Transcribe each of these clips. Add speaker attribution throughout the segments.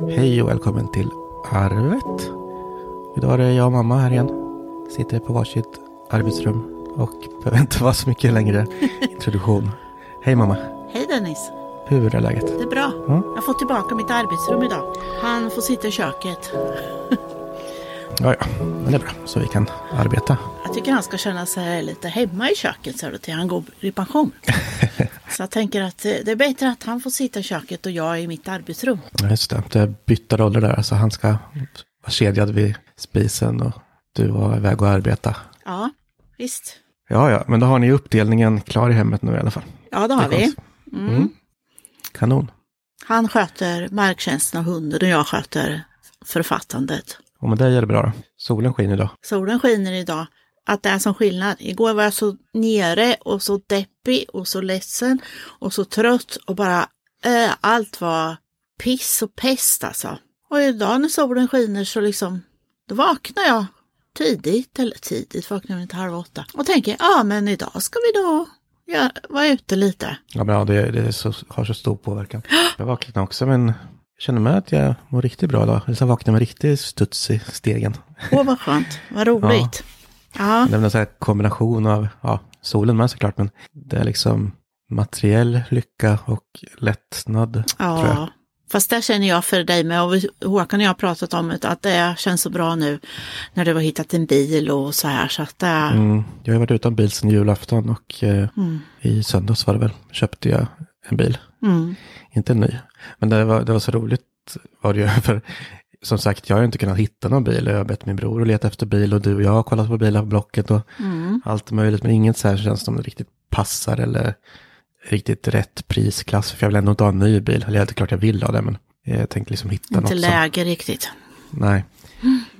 Speaker 1: Hej och välkommen till Arvet. Idag är det jag och mamma här igen. Sitter på varsitt arbetsrum och behöver inte vara så mycket längre introduktion. Hej mamma,
Speaker 2: Hej Dennis,
Speaker 1: hur är läget?
Speaker 2: det är bra.
Speaker 1: Ja.
Speaker 2: Jag fått tillbaka mitt arbetsrum idag. Han får sitta i köket.
Speaker 1: Ja, ja, men det är bra så vi kan arbeta.
Speaker 2: Jag tycker han ska känna sig lite hemma i köket så till han går i pension. så jag tänker att eh, det är bättre att han får sitta i köket och jag i mitt arbetsrum.
Speaker 1: Ja, Just det, det är bytta roller där. Så han ska vara kedjad vid spisen och du var iväg och arbeta.
Speaker 2: Ja, visst.
Speaker 1: Ja, ja, men då har ni uppdelningen klar i hemmet nu i alla fall.
Speaker 2: Ja, det har
Speaker 1: Det
Speaker 2: vi.
Speaker 1: skönt. Mm. Kanon.
Speaker 2: Han sköter marktjänsten och hunden och jag sköter författandet.
Speaker 1: Och med dig är det bra då. Solen skiner idag.
Speaker 2: Solen skiner idag. Att det är som skillnad. Igår var jag så nere och så deppig och så ledsen och så trött och bara äh, allt var piss och pest alltså. Och idag när solen skiner så liksom, då vaknar jag tidigt, eller tidigt, vaknar jag inte halv åtta och tänker, ja men idag ska vi då ja, vara ute lite.
Speaker 1: Ja, men ja, det, det är så, har så stor påverkan. Jag vaknade också, men jag känner med att jag mår riktigt bra idag. Jag vaknade med riktigt studs i stegen.
Speaker 2: Åh vad skönt, vad roligt. Ja,
Speaker 1: Det är en sån kombination av, ja, solen med såklart, men det är liksom materiell lycka och lättnad, tror jag.
Speaker 2: Ja, fast det känner jag för dig med. Och vi- Håkan och jag har pratat om det, att det känns så bra nu när du har hittat en bil och så här. Så att det,
Speaker 1: Mm, jag har varit utan bil sedan julafton och eh,
Speaker 2: Mm.
Speaker 1: i söndags var det väl, köpte jag en bil.
Speaker 2: mm,
Speaker 1: Inte en ny. Men det var, det var så roligt var det ju, för som sagt, jag har inte kunnat hitta någon bil. Jag har bett min bror att leta efter bil och du och jag har kollat på bilar på Blocket och
Speaker 2: mm.
Speaker 1: allt möjligt. Men inget så här känns som det riktigt passar eller riktigt rätt prisklass. För jag vill ändå inte ha en ny bil. Eller det är klart jag vill ha det, men jag tänkte liksom hitta
Speaker 2: inte
Speaker 1: något som...
Speaker 2: läge riktigt.
Speaker 1: Nej.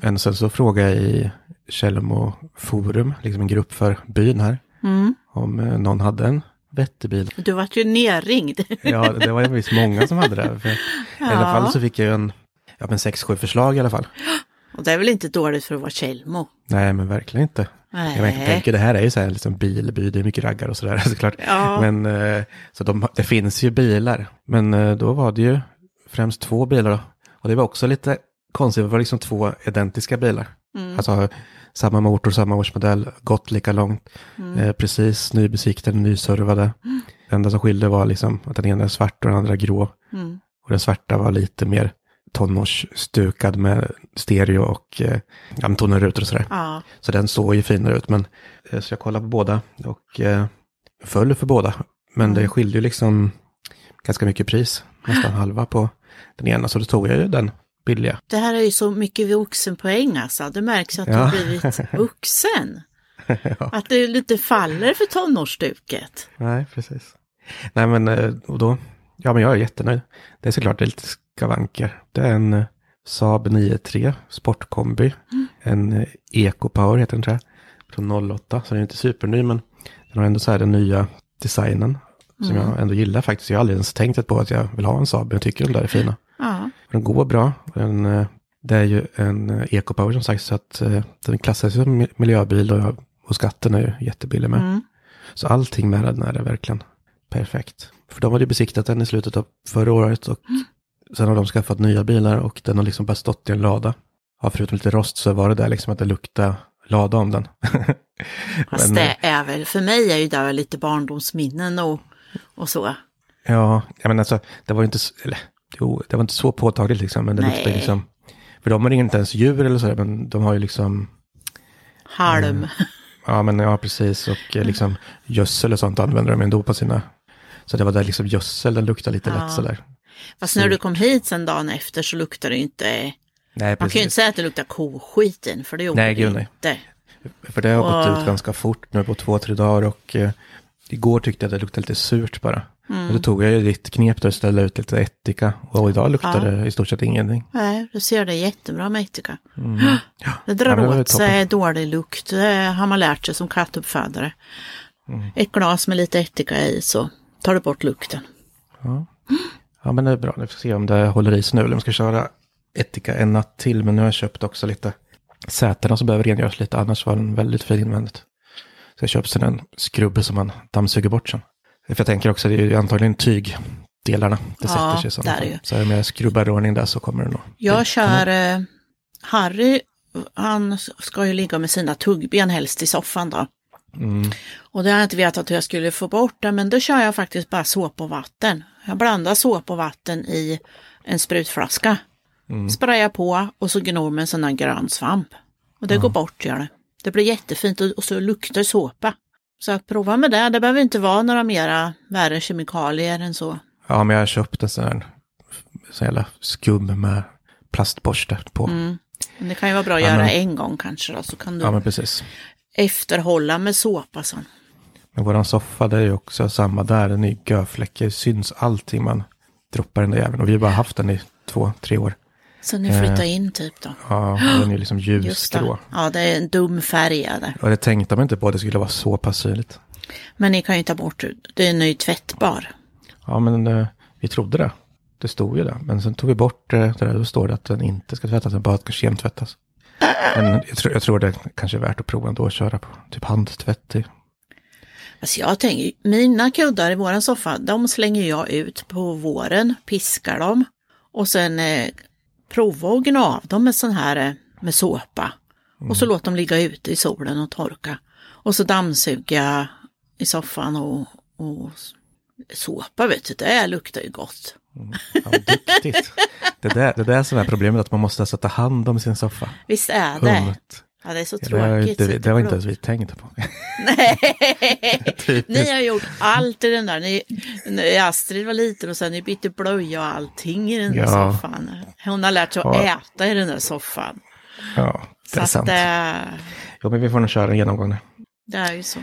Speaker 1: Men sen så frågade jag i Källmo forum, liksom en grupp för byn här,
Speaker 2: Mm.
Speaker 1: om eh, någon hade en vettig bil.
Speaker 2: Du vart ju nerringd.
Speaker 1: Ja, det var ju visst många som hade det. För I alla
Speaker 2: Ja.
Speaker 1: fall så fick jag en, ja men sex, sju förslag i alla fall.
Speaker 2: Och det är väl inte dåligt för att vara Tjällmo?
Speaker 1: Nej, men verkligen inte. Jag
Speaker 2: Nej.
Speaker 1: tänker, det här är ju så här liksom bilby, det är mycket raggar och sådär såklart.
Speaker 2: Ja.
Speaker 1: Men eh, så de, det finns ju bilar. Men eh, då var det ju främst två bilar då. Och det var också lite konstigt, det var liksom två identiska bilar.
Speaker 2: Mm.
Speaker 1: Alltså samma motor, samma årsmodell, gått lika långt.
Speaker 2: Mm.
Speaker 1: Eh, precis nybesiktade, nyservade. Det enda som skilde var liksom att den ena är svart och den andra grå.
Speaker 2: Mm.
Speaker 1: Och den svarta var lite mer tonårsstukad med stereo och eh, ja, och sådär.
Speaker 2: Ja,
Speaker 1: Så den såg ju finare ut. Men, eh, så jag kollade på båda och eh, föll för båda. Men det skilde ju liksom ganska mycket pris. Nästan halva på den ena. Så då tog jag ju den billiga.
Speaker 2: det här är ju så mycket vuxenpoäng alltså. Det märks att du
Speaker 1: Ja.
Speaker 2: har blivit vuxen. Att du inte faller för tonårsstuket.
Speaker 1: Nej, precis. Nej, men eh, och då, ja men jag är jättenöjd. Det är såklart det är lite skavanker. Det är en eh, Saab 9-3 Sportkombi. En eh, Eco-Power heter den tror jag. Från 08, så den är inte superny men den har ändå så här den nya designen. Som jag ändå gillar faktiskt. Jag har aldrig ens tänkt på att jag vill ha en Saab, men jag tycker de där är fina.
Speaker 2: Ja,
Speaker 1: Den går bra. Den, eh, det är ju en eh, Eco-Power som sagt, så att eh, den klassas som mi- miljöbil och, och skatten är ju jättebillig med.
Speaker 2: mm.
Speaker 1: Så allting med den är verkligen perfekt. För de hade ju besiktat den i slutet av förra året och sen har de skaffat nya bilar och den har liksom bara stått i en lada. Ja, förutom lite rost så var det där liksom att det luktade lada om den.
Speaker 2: Fast
Speaker 1: Men, eh,
Speaker 2: det är väl, för mig är ju det lite barndomsminnen och, och så.
Speaker 1: Ja, jag menar alltså, det var ju inte, eller, jo, det var inte så påtagligt liksom, men det
Speaker 2: Nej.
Speaker 1: luktade liksom, för de har inte ens djur eller sådär, men de har ju liksom,
Speaker 2: Halm.
Speaker 1: ja men ja precis, och eh, liksom gödsel och sånt använder de ändå på sina, så det var där liksom gödsel, den luktade lite
Speaker 2: Ja.
Speaker 1: lätt sådär.
Speaker 2: Fast när du kom hit sen dagen efter så luktar det inte,
Speaker 1: Nej,
Speaker 2: man kan ju inte säga att det luktar koskiten för det gjorde
Speaker 1: Nej,
Speaker 2: det
Speaker 1: gud, nej.
Speaker 2: inte.
Speaker 1: För det har gått
Speaker 2: Och-
Speaker 1: ut ganska fort nu på två, tre dagar och eh, igår tyckte jag att det luktade lite surt bara.
Speaker 2: Mm.
Speaker 1: Och då tog jag ju ditt knep där och ställde ut lite ättika och idag luktar
Speaker 2: Ja.
Speaker 1: det i stort sett ingenting.
Speaker 2: Nej, du ser det jättebra med ättika.
Speaker 1: Mm. Ja.
Speaker 2: Det drar
Speaker 1: Ja, det
Speaker 2: åt
Speaker 1: toppen.
Speaker 2: sig dålig lukt, det har man lärt sig som kattuppfödare.
Speaker 1: Mm.
Speaker 2: Ett glas med lite ättika i så tar det bort lukten.
Speaker 1: Ja, men det är bra. Nu får vi se om det håller i sig nu. Eller om jag ska köra ättika en natt till. Men nu har jag köpt också lite sätena som behöver rengöras lite. Annars var den väldigt fin invändigt. Så jag köpte en skrubbe som man dammsuger bort sen. För jag tänker också, det är ju antagligen tyg, delarna. Det
Speaker 2: Ja,
Speaker 1: sätter sig sådana
Speaker 2: där ju.
Speaker 1: Så om jag skrubbar i ordning där så kommer det nog.
Speaker 2: Jag
Speaker 1: det
Speaker 2: kör eh, Harry, han ska ju ligga med sina tuggben helst i soffan då.
Speaker 1: Mm.
Speaker 2: Och det har jag inte vetat hur jag skulle få bort det, men då kör jag faktiskt bara såpa och vatten. Jag blandar såpa och vatten i en sprutflaska.
Speaker 1: Mm.
Speaker 2: Sprayar på och så gnor med en sån här grön svamp. Och det går bort gör det. Det blir jättefint och så luktar såpa. Så att prova med det, det behöver inte vara några mera värre kemikalier än så.
Speaker 1: Ja, men jag har köpt en sån här sån jävla skum med plastborste på.
Speaker 2: Men det kan ju vara bra att
Speaker 1: Ja,
Speaker 2: göra
Speaker 1: men-
Speaker 2: en gång kanske då, så kan du
Speaker 1: Ja, men precis.
Speaker 2: efterhålla med såpa sen.
Speaker 1: Men våran soffa, det är ju också samma där. Den är görfläckig. syns allting man droppar den där jäveln. Och vi har bara haft den i två, tre år.
Speaker 2: Så ni flyttar in typ då.
Speaker 1: Ja, den är ju liksom ljusgrå.
Speaker 2: det. Ja, det är en dum färg är det.
Speaker 1: Och det tänkte man inte på det skulle vara så pass synligt.
Speaker 2: Men ni kan ju ta bort det. Det är ny tvättbar.
Speaker 1: Ja, men eh, vi trodde det. Det stod ju där. Men sen tog vi bort eh, det där. Då står det att den inte ska tvättas, den bara ska kemtvättas. Men jag tror, jag tror det kanske är värt att prova ändå att köra på typ handtvätt.
Speaker 2: Alltså jag tänker, mina kuddar i våran soffa, de slänger jag ut på våren, piskar dem och sen eh, prova att gna av dem med sån här eh, med såpa. Och så låt dem ligga ute i solen och torka. Och så dammsuga i soffan och, och såpa vet du, det luktar ju gott.
Speaker 1: Ja, duktigt. det, där, det där som är problemet, att man måste alltså ta hand om sin soffa.
Speaker 2: Visst är det?
Speaker 1: Hummet.
Speaker 2: Ja, det är så
Speaker 1: Det, har jag
Speaker 2: tråkigt.
Speaker 1: inte, det var inte ens vi tänkt på.
Speaker 2: Nej, ni har gjort allt i den där. Ni, Astrid var liten och sen ni bytte blöja och allting i den där
Speaker 1: Ja.
Speaker 2: soffan. Hon har lärt sig att
Speaker 1: Ja.
Speaker 2: äta i den där soffan.
Speaker 1: Ja, det är
Speaker 2: Så
Speaker 1: sant.
Speaker 2: att det,
Speaker 1: Jo, men vi får nog köra en genomgång nu.
Speaker 2: det är ju så.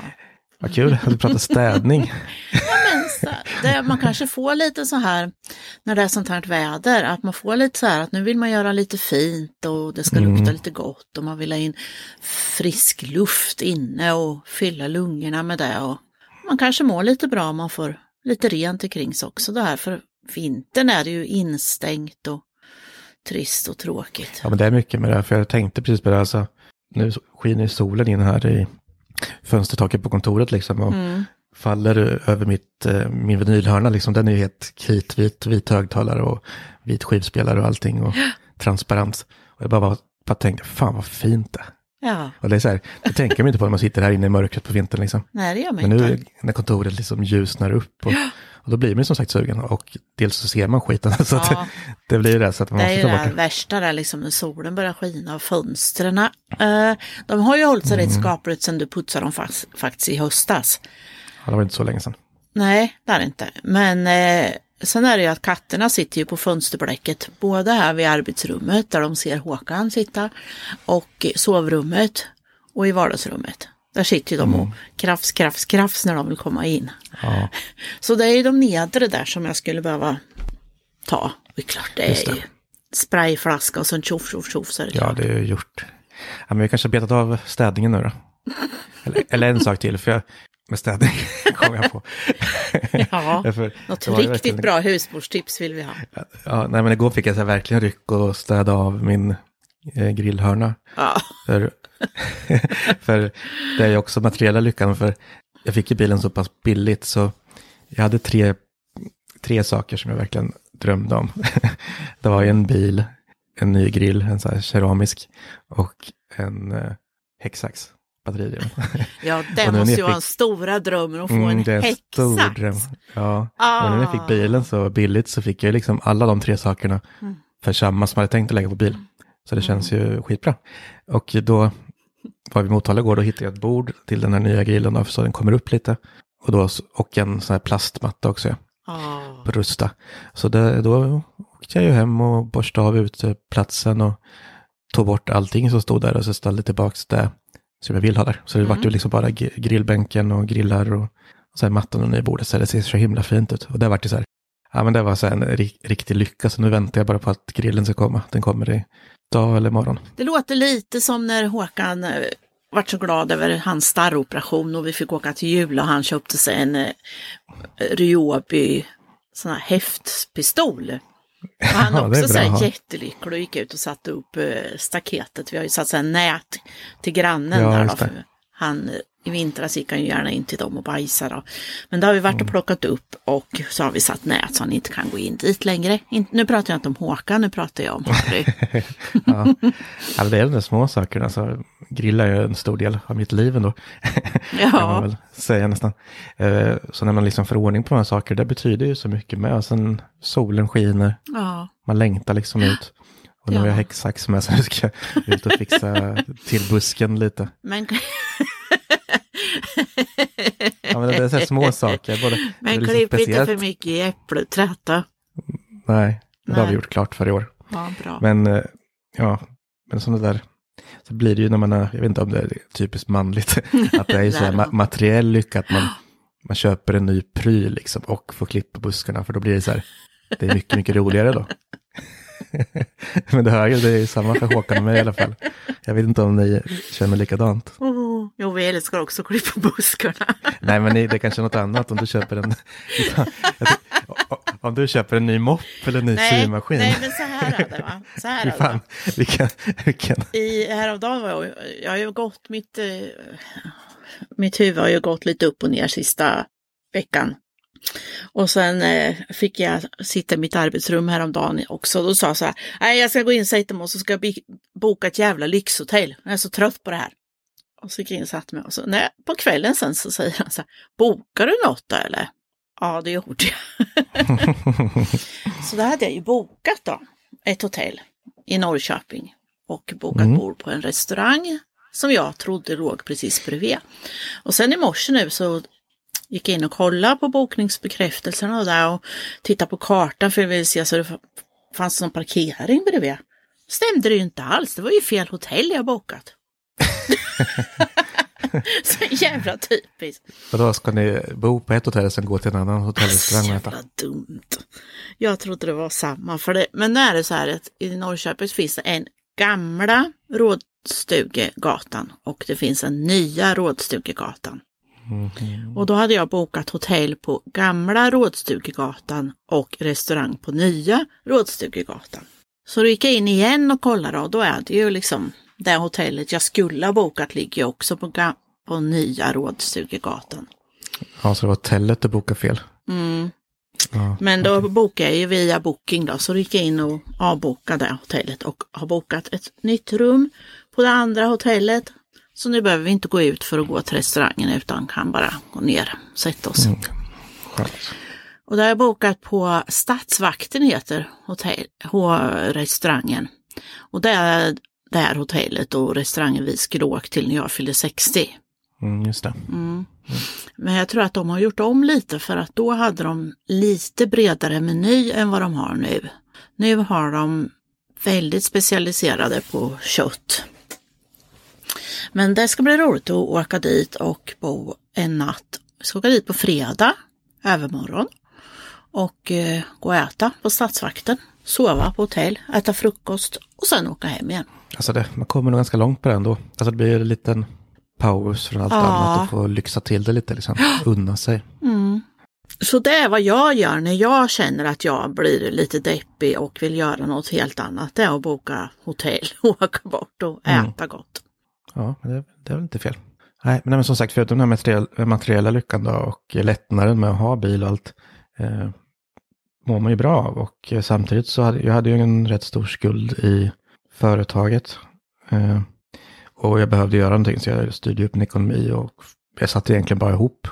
Speaker 1: Vad kul att du pratar städning.
Speaker 2: Men så, det, man kanske får lite så här, när det är sånt här väder, att man får lite så här att nu vill man göra lite fint och det ska
Speaker 1: Mm.
Speaker 2: lukta lite gott och man vill ha in frisk luft inne och fylla lungorna med det. Och man kanske mår lite bra om man får lite rent omkring sig också det här, för vintern är det ju instängt och trist och tråkigt.
Speaker 1: Ja, men det är mycket med det här, för jag tänkte precis på det. Alltså, nu skiner solen in här i fönstertaket på kontoret liksom. Och
Speaker 2: Mm.
Speaker 1: faller över mitt, eh, min vinylhörna. Liksom. Den är ju helt kritvit, vit högtalare och vit skivspelare och allting. Och transparent. Och jag bara, bara, tänkte, fan vad fint det.
Speaker 2: Ja,
Speaker 1: Och det är så här, det tänker man inte på när man sitter här inne i mörkret på vintern. Liksom.
Speaker 2: nej det gör man
Speaker 1: Men
Speaker 2: inte.
Speaker 1: nu när kontoret liksom ljusnar upp. Och, och då blir man som sagt sugen. Och dels så ser man skiten. Så
Speaker 2: Ja.
Speaker 1: det, det blir det. Så att man
Speaker 2: Det är ju det värsta där liksom när solen börjar skina och fönstren. Eh, de har ju hållit sig
Speaker 1: Mm.
Speaker 2: rätt skapligt sedan du putsade dem fast, faktiskt i höstas.
Speaker 1: Ja, det var inte så länge sedan.
Speaker 2: Nej, det är det inte. Men eh, sen är det ju att katterna sitter ju på fönsterblecket. Både här vid arbetsrummet där de ser Håkan sitta och i sovrummet och i vardagsrummet. Där sitter ju de
Speaker 1: Mm.
Speaker 2: och krafs, krafs, krafs när de vill komma in.
Speaker 1: Ja,
Speaker 2: Så det är ju de nedre där som jag skulle behöva ta. Det är klart det är
Speaker 1: det.
Speaker 2: sprayflaska och sen tjoff, tjoff, tjoff så är det
Speaker 1: ja det är ju gjort. Ja, men vi kanske har betat av städningen nu då. Eller, eller en sak till, för jag, med städning kom jag på.
Speaker 2: Ja, något riktigt bra husmorstips vill vi ha.
Speaker 1: Ja, nej, men igår fick jag så verkligen ryck och städa av min eh, grillhörna.
Speaker 2: Ja,
Speaker 1: För, för det är ju också materiella lyckan. För jag fick ju bilen så pass billigt så jag hade tre, tre saker som jag verkligen drömde om. det var ju en bil, en ny grill, en så här keramisk och en eh, häcksax. Batteridriven.
Speaker 2: ja det måste ju vara en stora drömmen att få
Speaker 1: Mm,
Speaker 2: en
Speaker 1: det är en stor
Speaker 2: häcksax.
Speaker 1: dröm. Ja,
Speaker 2: Ah.
Speaker 1: och när jag fick bilen så billigt så fick jag liksom alla de tre sakerna
Speaker 2: Mm.
Speaker 1: för samma som jag hade tänkt att lägga på bil. Så det känns ju skitbra. Och då var vi i Motala igår, då hittade jag ett bord till den här nya grillen då, så den kommer upp lite. Och, då, och en sån här plastmatta också, ja,
Speaker 2: Ja.
Speaker 1: på Rusta. Så det, då åkte jag ju hem och borstade av uteplatsen och tog bort allting som stod där och så ställde tillbaka det som jag vill ha där. Så det
Speaker 2: Mm.
Speaker 1: vart ju liksom bara gr- grillbänken och grillar och, och så här mattan och nybordet. Så det ser så himla fint ut. Och det vart ju så här, ja men det var så en ri- riktig lycka. Så nu väntar jag bara på att grillen ska komma. Den kommer i dag eller imorgon.
Speaker 2: Det låter lite som när Håkan eh, vart så glad över hans starroperation och vi fick åka till jul och han köpte sig en eh, Ryobi sån här häftpistol. Och han
Speaker 1: Ja,
Speaker 2: också så här jättelycklig och gick ut och satte upp eh, staketet. Vi har ju satt så här nät till grannen
Speaker 1: Ja,
Speaker 2: där då, för han i vintras gick han ju gärna in till dem och bajsade. Då. Men det har vi varit och plockat upp och så har vi satt nät så han inte kan gå in dit längre. In, nu pratar jag inte om Håkan, nu pratar jag om Harry.
Speaker 1: ja. ja, det är de där små sakerna. Alltså, grilla är en stor del av mitt liv ändå.
Speaker 2: Ja.
Speaker 1: kan man väl säga nästan. Eh, Så när man liksom får ordning på de här saker, det betyder ju så mycket med. Och sen solen skiner,
Speaker 2: ja.
Speaker 1: man längtar liksom ut. Och nu har jag
Speaker 2: Ja.
Speaker 1: häcksax med så nu ska jag ut och fixa till busken lite.
Speaker 2: Men,
Speaker 1: Ja, men det är så små saker. Både,
Speaker 2: men
Speaker 1: liksom
Speaker 2: klipp inte
Speaker 1: speciellt.
Speaker 2: för mycket i äppelträtta.
Speaker 1: Nej, det har
Speaker 2: Nej.
Speaker 1: vi gjort klart för i år.
Speaker 2: Ja, bra.
Speaker 1: Men eh, ja, men sådana där, så blir det ju när man är, jag vet inte om det är typiskt manligt, att det är ju så här ma- materiell lycka, att man, man köper en ny pryl liksom och får klippa buskarna, för då blir det så här, det är mycket, mycket roligare då. men det hör ju, det är ju samma för Håkan och mig i alla fall. Jag vet inte om ni känner likadant.
Speaker 2: Oh, jo, vi älskar också klippa buskarna.
Speaker 1: Nej, men det är kanske är något annat om du köper en, om du köper en ny mopp eller en ny symaskin.
Speaker 2: nej, men så här är det va. Så här är det.
Speaker 1: fan, vilken, vilken,
Speaker 2: I häromdagen var jag, jag har ju gått mitt, eh, mitt huvud har ju gått lite upp och ner sista veckan. Och sen eh, fick jag sitta i mitt arbetsrum häromdagen också. Då sa jag så här, nej jag ska gå in och sätta mig och så ska jag boka ett jävla lyxhotell. Jag är så trött på det här. Och så gick jag in och satte mig och så, nej, på kvällen sen så säger han så här, bokar du något då eller? Ja, det gjorde jag. så då hade jag ju bokat då ett hotell i Norrköping och bokat
Speaker 1: Mm.
Speaker 2: bord på en restaurang som jag trodde låg precis bredvid. Och sen i morse nu så gick in och kollade på bokningsbekräftelserna och där och tittade på kartan för jag ville se så det fanns någon parkering bredvid. Stämde det ju inte alls, det var ju fel hotell jag bokat. så jävla typiskt.
Speaker 1: Och då ska ni bo på ett hotell och sen gå till en annan hotellrestaurang och äta?
Speaker 2: Jävla dumt. Jag trodde det var samma. För det, men nu är det så här att i Norrköping finns det en gamla Rådstugegatan och det finns en nya Rådstugegatan.
Speaker 1: Mhm.
Speaker 2: Och då hade jag bokat hotell på gamla Rådstugegatan och restaurang på nya Rådstugegatan. Så då gick jag in igen och kollade och då är det ju liksom det hotellet jag skulle ha bokat ligger också på, på nya Rådstugegatan.
Speaker 1: Ja, så det var hotellet du bokade fel.
Speaker 2: Mm.
Speaker 1: Ja.
Speaker 2: Men då bokade jag ju via Booking då, så då gick jag in och avbokade hotellet och har bokat ett nytt rum på det andra hotellet. Så nu behöver vi inte gå ut för att gå till restaurangen utan kan bara gå ner och sätta oss.
Speaker 1: Mm.
Speaker 2: Och där har jag bokat på Stadsvakten heter hotell, restaurangen. Och det är det här hotellet och restaurangen vi skulle åka till när jag fyllde 60.
Speaker 1: Mm, just det.
Speaker 2: Men jag tror att de har gjort om lite för att då hade de lite bredare meny än vad de har nu. Nu har de väldigt specialiserade på kött. Men det ska bli roligt att åka dit och bo en natt. Vi ska åka dit på fredag, övermorgon. Och eh, gå och äta på Stadsvakten. Sova på hotell, äta frukost och sen åka hem igen.
Speaker 1: Alltså det, man kommer nog ganska långt på det ändå. Alltså det blir en liten paus från allt
Speaker 2: Ja.
Speaker 1: annat och få lyxa till det lite liksom. Unna sig.
Speaker 2: Så det är vad jag gör när jag känner att jag blir lite deppig och vill göra något helt annat. Det är att boka hotell, åka bort och äta gott.
Speaker 1: Ja, det, det är väl inte fel. Nej, men, som sagt, förutom den här materiell, materiella lyckan då och lättnaden med att ha bil och allt, eh, mår man ju bra av. Och eh, samtidigt så hade jag hade ju en rätt stor skuld i företaget. Eh, och jag behövde göra någonting så jag styrde upp en ekonomi och jag satte egentligen bara ihop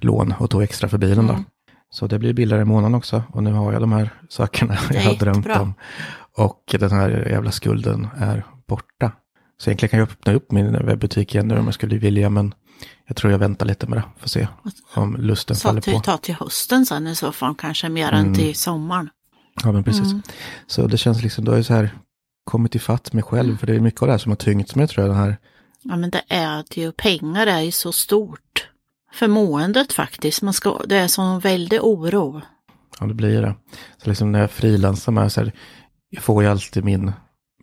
Speaker 1: lån och tog extra för bilen då.
Speaker 2: Mm.
Speaker 1: Så det blir billigare i månaden också. Och nu har jag de här sakerna jag har drömt om. Och den här jävla skulden är borta. Så egentligen kan jag öppna upp min webbutik igen nu om jag skulle vilja. Men jag tror jag väntar lite med det. Får se om lusten
Speaker 2: Så
Speaker 1: faller
Speaker 2: att vi
Speaker 1: på.
Speaker 2: tar till hösten sen i så fall, kanske mer än till sommaren.
Speaker 1: Ja, men precis.
Speaker 2: Mm.
Speaker 1: Så det känns liksom, då har jag så här kommit ifatt mig själv.
Speaker 2: Mm.
Speaker 1: För det är mycket av det här som har tyngts mig tror jag. Den här,
Speaker 2: Ja men det är det ju, pengar är ju så stort. För måendet faktiskt, man ska, det är sån väldig oro.
Speaker 1: ja det blir det. Så liksom när jag frilansar med så här, jag får ju alltid min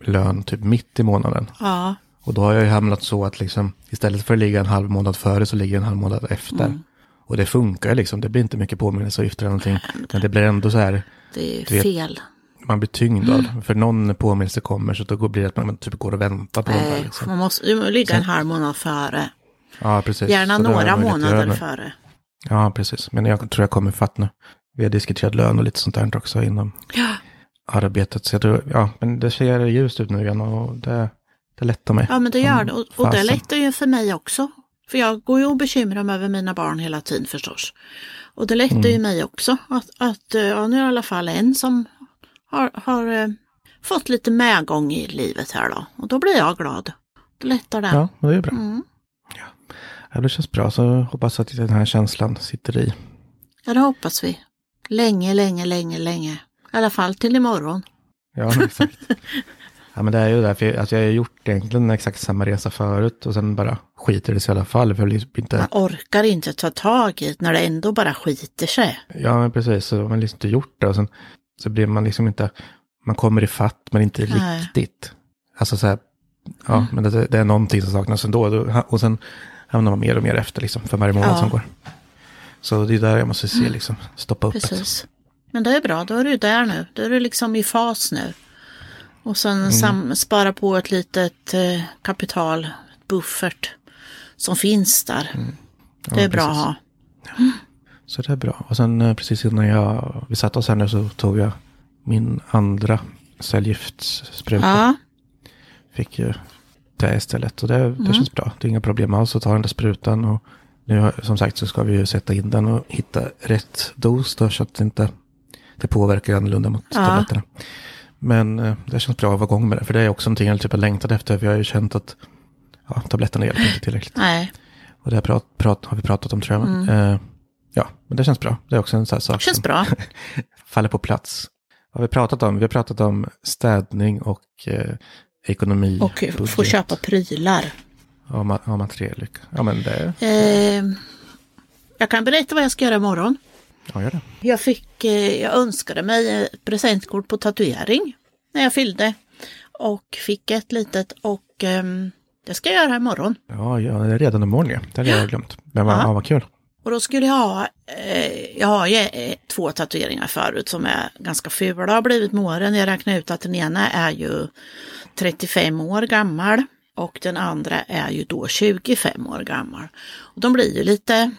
Speaker 1: lön typ mitt i månaden.
Speaker 2: Ja,
Speaker 1: Och då har jag ju hamnat så att liksom istället för att ligga en halv månad före så ligger jag en halv månad efter.
Speaker 2: Mm.
Speaker 1: Och det funkar ju liksom, det blir inte mycket påminnelseavgifter eller någonting. Men det blir ändå så här,
Speaker 2: det är
Speaker 1: Du vet,
Speaker 2: fel.
Speaker 1: man blir tyngd av. För någon påminnelse kommer så då blir det att man typ går och väntar på den där.
Speaker 2: Nej,
Speaker 1: Liksom.
Speaker 2: man måste ju ligga en halv månad före.
Speaker 1: Ja, precis.
Speaker 2: Gärna
Speaker 1: Så
Speaker 2: några månader före.
Speaker 1: Ja, precis. Men jag tror jag kommer fatt nu. Vi har diskuterat lön och lite sånt där också inom
Speaker 2: Ja,
Speaker 1: arbetet. Så jag tror, ja, men det ser ljust ut nu igen och det, det lättar mig.
Speaker 2: ja men det gör det. Och, och det lättar ju för mig också. För jag går ju och bekymrar mig över mina barn hela tiden förstås. Och det lättar
Speaker 1: Mm.
Speaker 2: ju mig också att, att eh, ja, nu är det i alla fall en som har, har eh, fått lite medgång i livet här då. Och då blir jag glad. Det lättar det.
Speaker 1: Ja, men det är bra.
Speaker 2: Mm.
Speaker 1: Ja, det känns bra. Så hoppas att den här känslan sitter i.
Speaker 2: Ja, det hoppas vi. Länge, länge, länge, länge. I alla fall till imorgon.
Speaker 1: Ja, exakt. ja, men det är ju därför alltså jag har gjort egentligen exakt samma resa förut och sen bara skiter det sig i alla fall. För vill inte,
Speaker 2: Man orkar inte ta tag i det när det ändå bara skiter sig.
Speaker 1: ja, men precis. Så man har liksom inte gjort det och sen så blir man liksom inte, man kommer i fatt men inte
Speaker 2: Nej.
Speaker 1: riktigt. Alltså så här, ja, men det, det är någonting som saknas ändå. Då- Och sen hamnar man mer och mer efter liksom för varje månad
Speaker 2: Ja.
Speaker 1: som går. Så det är där jag måste se liksom, stoppa upp.
Speaker 2: Precis. Men det är bra, då är du där nu. Då är du liksom i fas nu. Och sen
Speaker 1: Mm.
Speaker 2: sam- spara på ett litet eh, kapital, buffert, som finns där.
Speaker 1: Mm. Ja,
Speaker 2: det är bra att ha.
Speaker 1: Så det är bra. Och sen eh, precis innan jag, vi satte oss här nu så tog jag min andra cellgiftsspruta.
Speaker 2: Ja,
Speaker 1: Fick ju det istället. Och det,
Speaker 2: Mm.
Speaker 1: det känns bra. Det är inga problem alls att ta den där sprutan. Och nu som sagt så ska vi ju sätta in den och hitta rätt dos då, så att det inte det påverkar annorlunda mot
Speaker 2: Ja.
Speaker 1: tabletterna. Men eh, det känns bra att vara igång med det. För det är också någonting jag typ har längtat efter. Jag har ju känt att ja, tabletterna hjälper inte tillräckligt.
Speaker 2: nej,
Speaker 1: Och det har, prat, prat, har vi pratat om tror jag. men, Eh, ja, men det känns bra. Det är också en sån här sak
Speaker 2: Mm. känns
Speaker 1: som
Speaker 2: bra.
Speaker 1: faller på plats. Vad har vi pratat om? Vi har pratat om städning och eh, ekonomi.
Speaker 2: Och få
Speaker 1: budget
Speaker 2: köpa prylar.
Speaker 1: och ma- och material. Ja, men det,
Speaker 2: Eh, jag kan berätta vad jag ska göra imorgon.
Speaker 1: Ja, gör det.
Speaker 2: Jag fick, eh, jag önskade mig ett presentkort på tatuering när jag fyllde. Och fick ett litet och ehm, det ska jag göra imorgon.
Speaker 1: Ja, ja, det är redan imorgon ja. Det hade jag glömt. Men vad,
Speaker 2: Ja.
Speaker 1: vad kul.
Speaker 2: Och då skulle jag ha, eh, jag har ju eh, två tatueringar förut som är ganska fula har blivit med åren. Jag räknar ut att den ena är ju 35 år gammal och den andra är ju då 25 år gammal. Och de blir ju lite,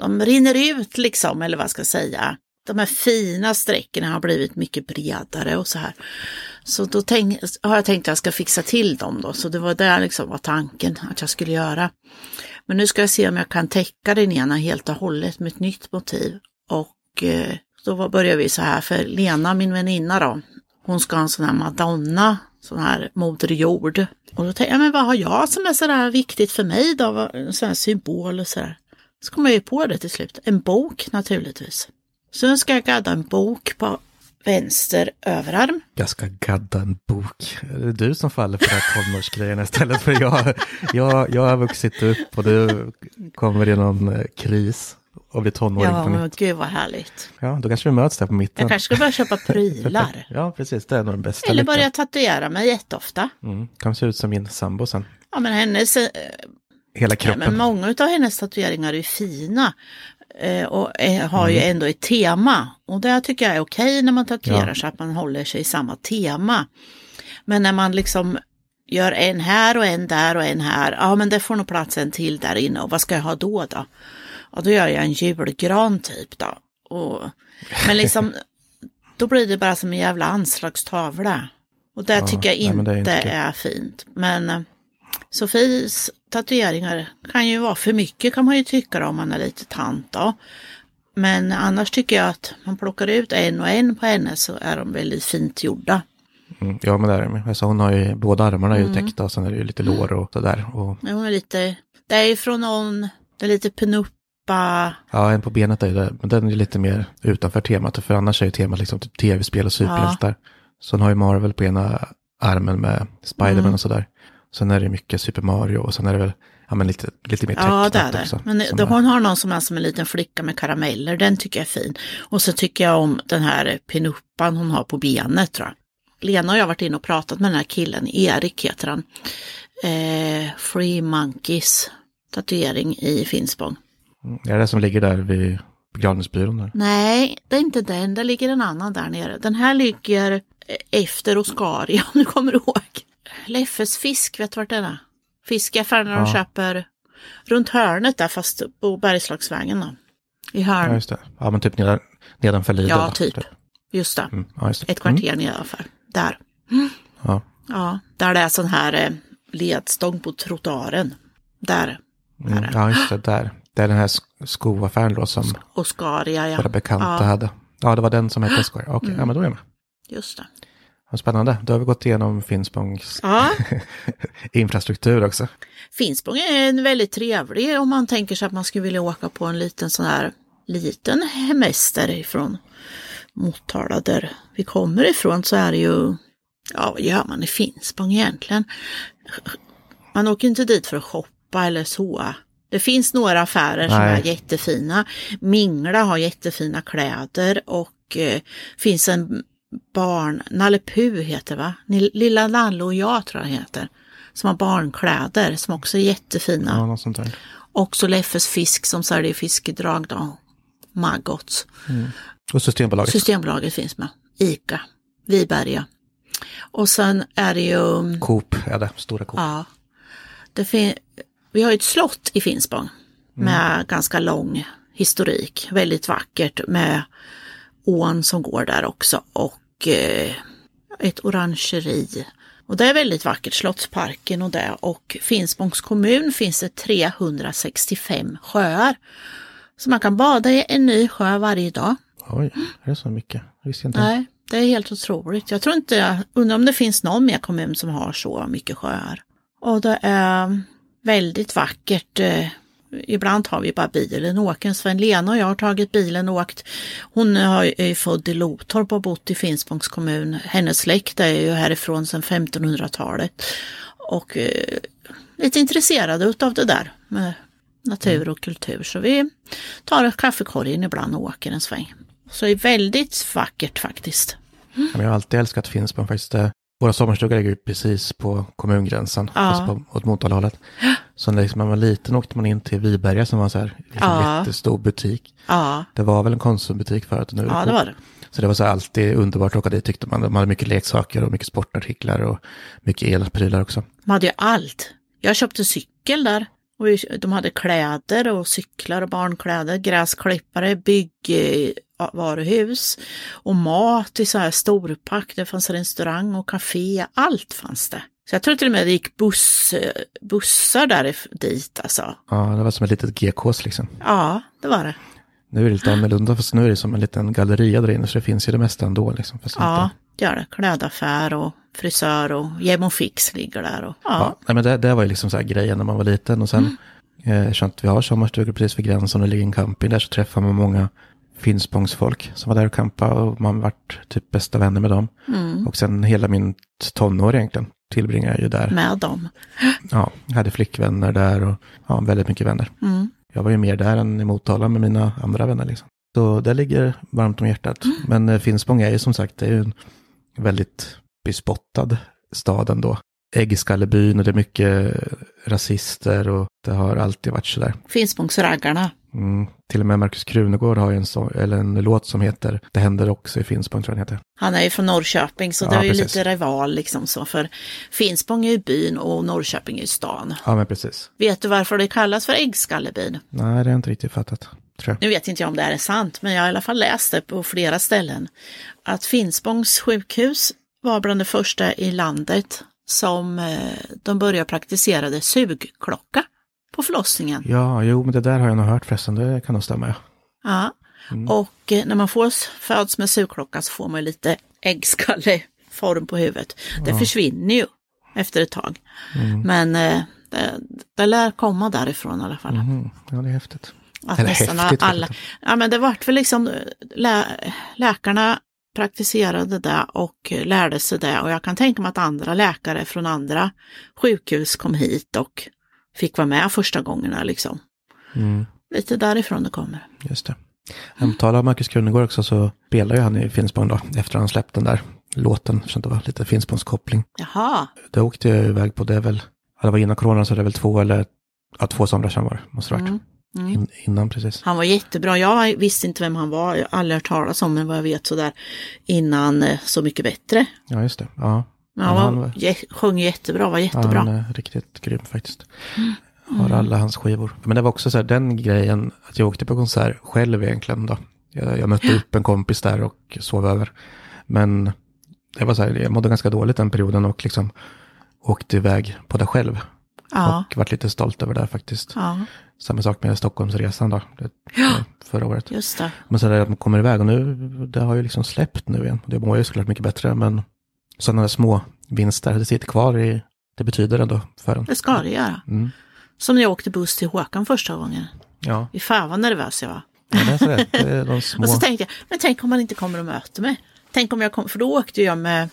Speaker 2: de rinner ut liksom, eller vad ska jag säga. De här fina strecken har blivit mycket bredare och så här. Så då tänk, har jag tänkt att jag ska fixa till dem då, så det var det liksom var tanken att jag skulle göra. Men nu ska jag se om jag kan täcka den ena helt och hållet med ett nytt motiv. Och eh, då börjar vi så här, för Lena, min väninna då, hon ska ha en sån här Madonna, sån här Moder Jord. Och då tänkte jag, men vad har jag som är sådär viktigt för mig då? En sån här symbol och sådär. Så kom jag ju på det till slut, en bok naturligtvis. Så nu ska jag gadda en bok på vänster överarm.
Speaker 1: Jag ska gadda en bok. Det är du som faller för de här tonårsgrejerna istället för jag. Jag, jag har vuxit upp och du kommer i någon eh, kris och blir tonåring
Speaker 2: Ja,
Speaker 1: på nytt.
Speaker 2: gud vad härligt.
Speaker 1: Ja, då kanske vi möts där på mitten.
Speaker 2: Jag kanske ska börja köpa prylar.
Speaker 1: Ja, precis. Det är nog den bästa
Speaker 2: Eller
Speaker 1: lyckan.
Speaker 2: börja tatuera mig jätteofta.
Speaker 1: Mm. Kan se ut som min sambo sen.
Speaker 2: Ja, men hennes,
Speaker 1: Hela
Speaker 2: ja,
Speaker 1: kroppen.
Speaker 2: men många av hennes tatueringar är fina. eh, Och eh, har
Speaker 1: Mm.
Speaker 2: ju ändå ett tema. Och det tycker jag är okej när man tatuerar
Speaker 1: Ja.
Speaker 2: så att man håller sig i samma tema. Men när man liksom gör en här och en där och en här. Ja, men det får nog plats en till där inne. Och vad ska jag ha då då? Ja, då gör jag en julgran typ då. Och, men liksom, då blir det bara som en jävla anslagstavla. Och det
Speaker 1: Ja,
Speaker 2: tycker jag
Speaker 1: nej,
Speaker 2: inte,
Speaker 1: det är inte
Speaker 2: är fint. Men eh, Sofies tatueringar kan ju vara för mycket kan man ju tycka då, om man är lite tant då. Men annars tycker jag att man plockar ut en och en på henne så är de väldigt fint gjorda.
Speaker 1: Mm, ja, men det är det. Alltså, hon har ju båda armarna är ju täckta och sen är det ju lite lår och sådär. Och,
Speaker 2: Hon är lite, det är ju från någon, det är lite penuppa,
Speaker 1: ja, en på benet är ju det, men den är ju lite mer utanför temat. För annars är ju temat liksom typ tv-spel och superhjältar. Så hon har ju Marvel på ena armen med Spiderman
Speaker 2: Mm.
Speaker 1: och sådär. Sen är det mycket Super Mario och sen är det väl ja, men lite, lite mer
Speaker 2: ja det är
Speaker 1: tecknat
Speaker 2: det.
Speaker 1: också.
Speaker 2: Men det, hon har någon som är som en liten flicka med karameller, den tycker jag är fin. Och så tycker jag om den här penuppan hon har på benet tror jag. Lena och jag har varit inne och pratat med den här killen, Erik heter han. Eh, Free Monkeys tatuering i Finspång.
Speaker 1: Mm, Är det det som ligger där vid begravningsbyrån? Där?
Speaker 2: Nej, det är inte den. Det ligger en annan där nere. Den här ligger eh, efter Oscaria, om du kommer ihåg. Leffes fisk, vet du vart den är? Fiskaffären när de
Speaker 1: Ja.
Speaker 2: köper runt hörnet där fast på Bergslagsvägen då. I
Speaker 1: Ja,
Speaker 2: hörn.
Speaker 1: just det. Ja, men typ nedan, nedanför Lidl.
Speaker 2: Ja,
Speaker 1: då.
Speaker 2: typ. Just det.
Speaker 1: Mm, ja, just det.
Speaker 2: Ett kvarter nedanför. Där.
Speaker 1: Mm, ja.
Speaker 2: Ja, där det är sån här eh, ledstång på trottoaren. Där.
Speaker 1: Mm, ja, just det. Där. Det är den här sk- skoaffären då som
Speaker 2: Oscaria, ja.
Speaker 1: våra bekanta
Speaker 2: ja,
Speaker 1: hade. Ja, det var den som hette Skoj. Okej, ja men då är jag med.
Speaker 2: Just det.
Speaker 1: Spännande. Då har vi gått igenom Finspångs
Speaker 2: Ja,
Speaker 1: infrastruktur också.
Speaker 2: Finspång är en väldigt trevlig om man tänker sig att man skulle vilja åka på en liten sån här liten hemester ifrån Motala där vi kommer ifrån så är det ju, ja vad gör man i Finspång egentligen? Man åker inte dit för att shoppa eller så. Det finns några affärer som
Speaker 1: Nej.
Speaker 2: är jättefina. Mingla har jättefina kläder och eh, finns en barn, Nalle Puh heter va? Lilla Nalle och jag tror jag heter. Som har barnkläder som också är jättefina.
Speaker 1: Ja, något sånt där.
Speaker 2: Också Leffes fisk som säljer fiskedrag då. Maggots.
Speaker 1: Och Systembolaget.
Speaker 2: Systembolaget finns med. Ica. Viberga. Och sen är det ju,
Speaker 1: Coop är det. Stora Coop.
Speaker 2: ja. Det fin- vi har ju ett slott i Finspång. Med ganska lång historik. Väldigt vackert med ån som går där också. Och ett orangeri. Och det är väldigt vackert, Slottsparken och det. Och Finspångs kommun finns det 365 sjöar. Så man kan bada i en ny sjö varje dag.
Speaker 1: Oj, är det så mycket? Visste jag inte.
Speaker 2: Nej, det är helt otroligt. Jag tror inte, jag undrar om det finns någon mer kommun som har så mycket sjöar. Och det är väldigt vackert. Ibland har vi bara bilen och åker. Sven Lena och jag har tagit bilen och åkt. Hon har- är född i Lotorp och bott i Finspångs kommun. Hennes släkt är ju härifrån sedan 1500-talet. Och eh, lite intresserade utav det där med natur och kultur. Så vi tar kaffekorgen ibland och åker en sväng. Så det är väldigt vackert faktiskt.
Speaker 1: Men jag har alltid älskat Finspång faktiskt. Eh, Våra sommarstugor ligger precis på kommungränsen,
Speaker 2: Ja.
Speaker 1: fast på, åt Motalahållet. Så när liksom man var liten åkte man in till Viberga som var så här liksom
Speaker 2: Ja.
Speaker 1: jättestor butik.
Speaker 2: Ja,
Speaker 1: Det var väl en konsumbutik förut. Nu
Speaker 2: ja det var det.
Speaker 1: Så det var så alltid underbart att åka dit tyckte man. De hade mycket leksaker och mycket sportartiklar och mycket elprylar också.
Speaker 2: De hade ju allt. Jag köpte cykel där. Och de hade kläder och cyklar och barnkläder, gräsklippare, byggvaruhus och mat i så här storpack. Det fanns restaurang och café, allt fanns det. Så jag tror till och med det gick buss, bussar där dit alltså.
Speaker 1: Ja, det var som ett litet GKs liksom.
Speaker 2: Ja, det var det.
Speaker 1: Nu är det lite annorlunda, fast nu är det som en liten galleria där inne, så det finns ju det mesta ändå. Liksom,
Speaker 2: Ja, det gör det. Klädaffär och frisör och Gem och Fix ligger där. Och, ja.
Speaker 1: Ja, nej, men det, det var ju liksom så här grejen när man var liten. Och sen,
Speaker 2: Mm.
Speaker 1: eh, att vi har sommarstugor precis vid gränsen och ligger en camping där, så träffar man många Finspångsfolk som var där och campade och man vart typ bästa vänner med dem.
Speaker 2: Mm.
Speaker 1: Och sen hela min tonår egentligen tillbringade jag ju där.
Speaker 2: Med dem.
Speaker 1: Ja, jag hade flickvänner där och ja, väldigt mycket vänner.
Speaker 2: Mm.
Speaker 1: Jag var ju mer där än i Motala med mina andra vänner. Liksom. Så det ligger varmt om hjärtat.
Speaker 2: Mm.
Speaker 1: Men eh, Finspång är ju som sagt det är ju en väldigt bespottad stad ändå. Äggskallebyn och det är mycket rasister och det har alltid varit sådär.
Speaker 2: Finspångsraggarna.
Speaker 1: Mm. Till och med Markus Krunegård har ju en, så, eller en låt som heter Det händer också i Finspång tror jag den heter.
Speaker 2: Han är ju från Norrköping så
Speaker 1: Ja,
Speaker 2: det är ju
Speaker 1: precis.
Speaker 2: lite rival liksom så. För Finspång är ju byn och Norrköping är ju stan.
Speaker 1: Ja men precis.
Speaker 2: Vet du varför det kallas för äggskallebyn?
Speaker 1: Nej det har jag inte riktigt fattat.
Speaker 2: Nu vet inte jag om det här är sant, men jag har i alla fall läst det på flera ställen. Att Finspångs sjukhus var bland det första i landet som eh, de började praktiserade sugklocka på förlossningen.
Speaker 1: Ja, jo men det där har jag nog hört förresten. Det kan nog stämma ja.
Speaker 2: Ja. Och eh, när man får, föds med sugklocka så får man lite äggskalleform på huvudet. Det försvinner ju efter ett tag. Men eh, det, det lär komma därifrån i alla fall.
Speaker 1: Mhm. Ja det är häftigt.
Speaker 2: Att
Speaker 1: Eller
Speaker 2: nästan
Speaker 1: häftigt,
Speaker 2: alla, ja men det vart väl liksom, lä, läkarna praktiserade det och lärde sig det och jag kan tänka mig att andra läkare från andra sjukhus kom hit och fick vara med första gångerna liksom.
Speaker 1: Mm.
Speaker 2: Lite därifrån det kommer.
Speaker 1: Just det. Om tal om Marcus Krunegård också så spelar ju han i Finspång då, efter han släppt den där låten, så det var lite Finspångskoppling.
Speaker 2: Jaha,
Speaker 1: Det åkte jag iväg på, det väl, det var innan corona så det är väl två eller, ja två somrar sedan var det, måste det varit.
Speaker 2: Mm.
Speaker 1: In, innan precis.
Speaker 2: han var jättebra. Jag visste inte vem han var, jag har aldrig hört talas om men vad jag vet sådär innan eh, Så mycket bättre.
Speaker 1: Ja, just det. Ja,
Speaker 2: Men han,
Speaker 1: han
Speaker 2: var, jä, sjöng jättebra, var jättebra.
Speaker 1: han är riktigt grym faktiskt. Har alla hans skivor. Men det var också så här den grejen att jag åkte på konsert själv egentligen då. Jag, jag mötte upp en kompis där och sov över. Men det var så här, jag mådde ganska dåligt den perioden och liksom åkte iväg på det själv.
Speaker 2: Ja.
Speaker 1: Och varit lite stolt över det faktiskt.
Speaker 2: Ja,
Speaker 1: Samma sak med Stockholmsresan då. Det,
Speaker 2: Ja.
Speaker 1: Förra året.
Speaker 2: just det.
Speaker 1: Men så där att man kommer iväg och nu, det har ju liksom släppt nu igen. Det mår ju såklart mycket bättre men sådana små vinster, det sitter kvar i, det betyder ändå för en.
Speaker 2: Det ska det göra.
Speaker 1: Mm.
Speaker 2: Som när jag åkte buss till Håkan första gången.
Speaker 1: Ja,
Speaker 2: Fy fan vad nervös jag var.
Speaker 1: ja det är så det, det är de små.
Speaker 2: Och så tänkte jag, men tänk om man inte kommer och möter mig. Tänk om jag kommer, för då åkte jag med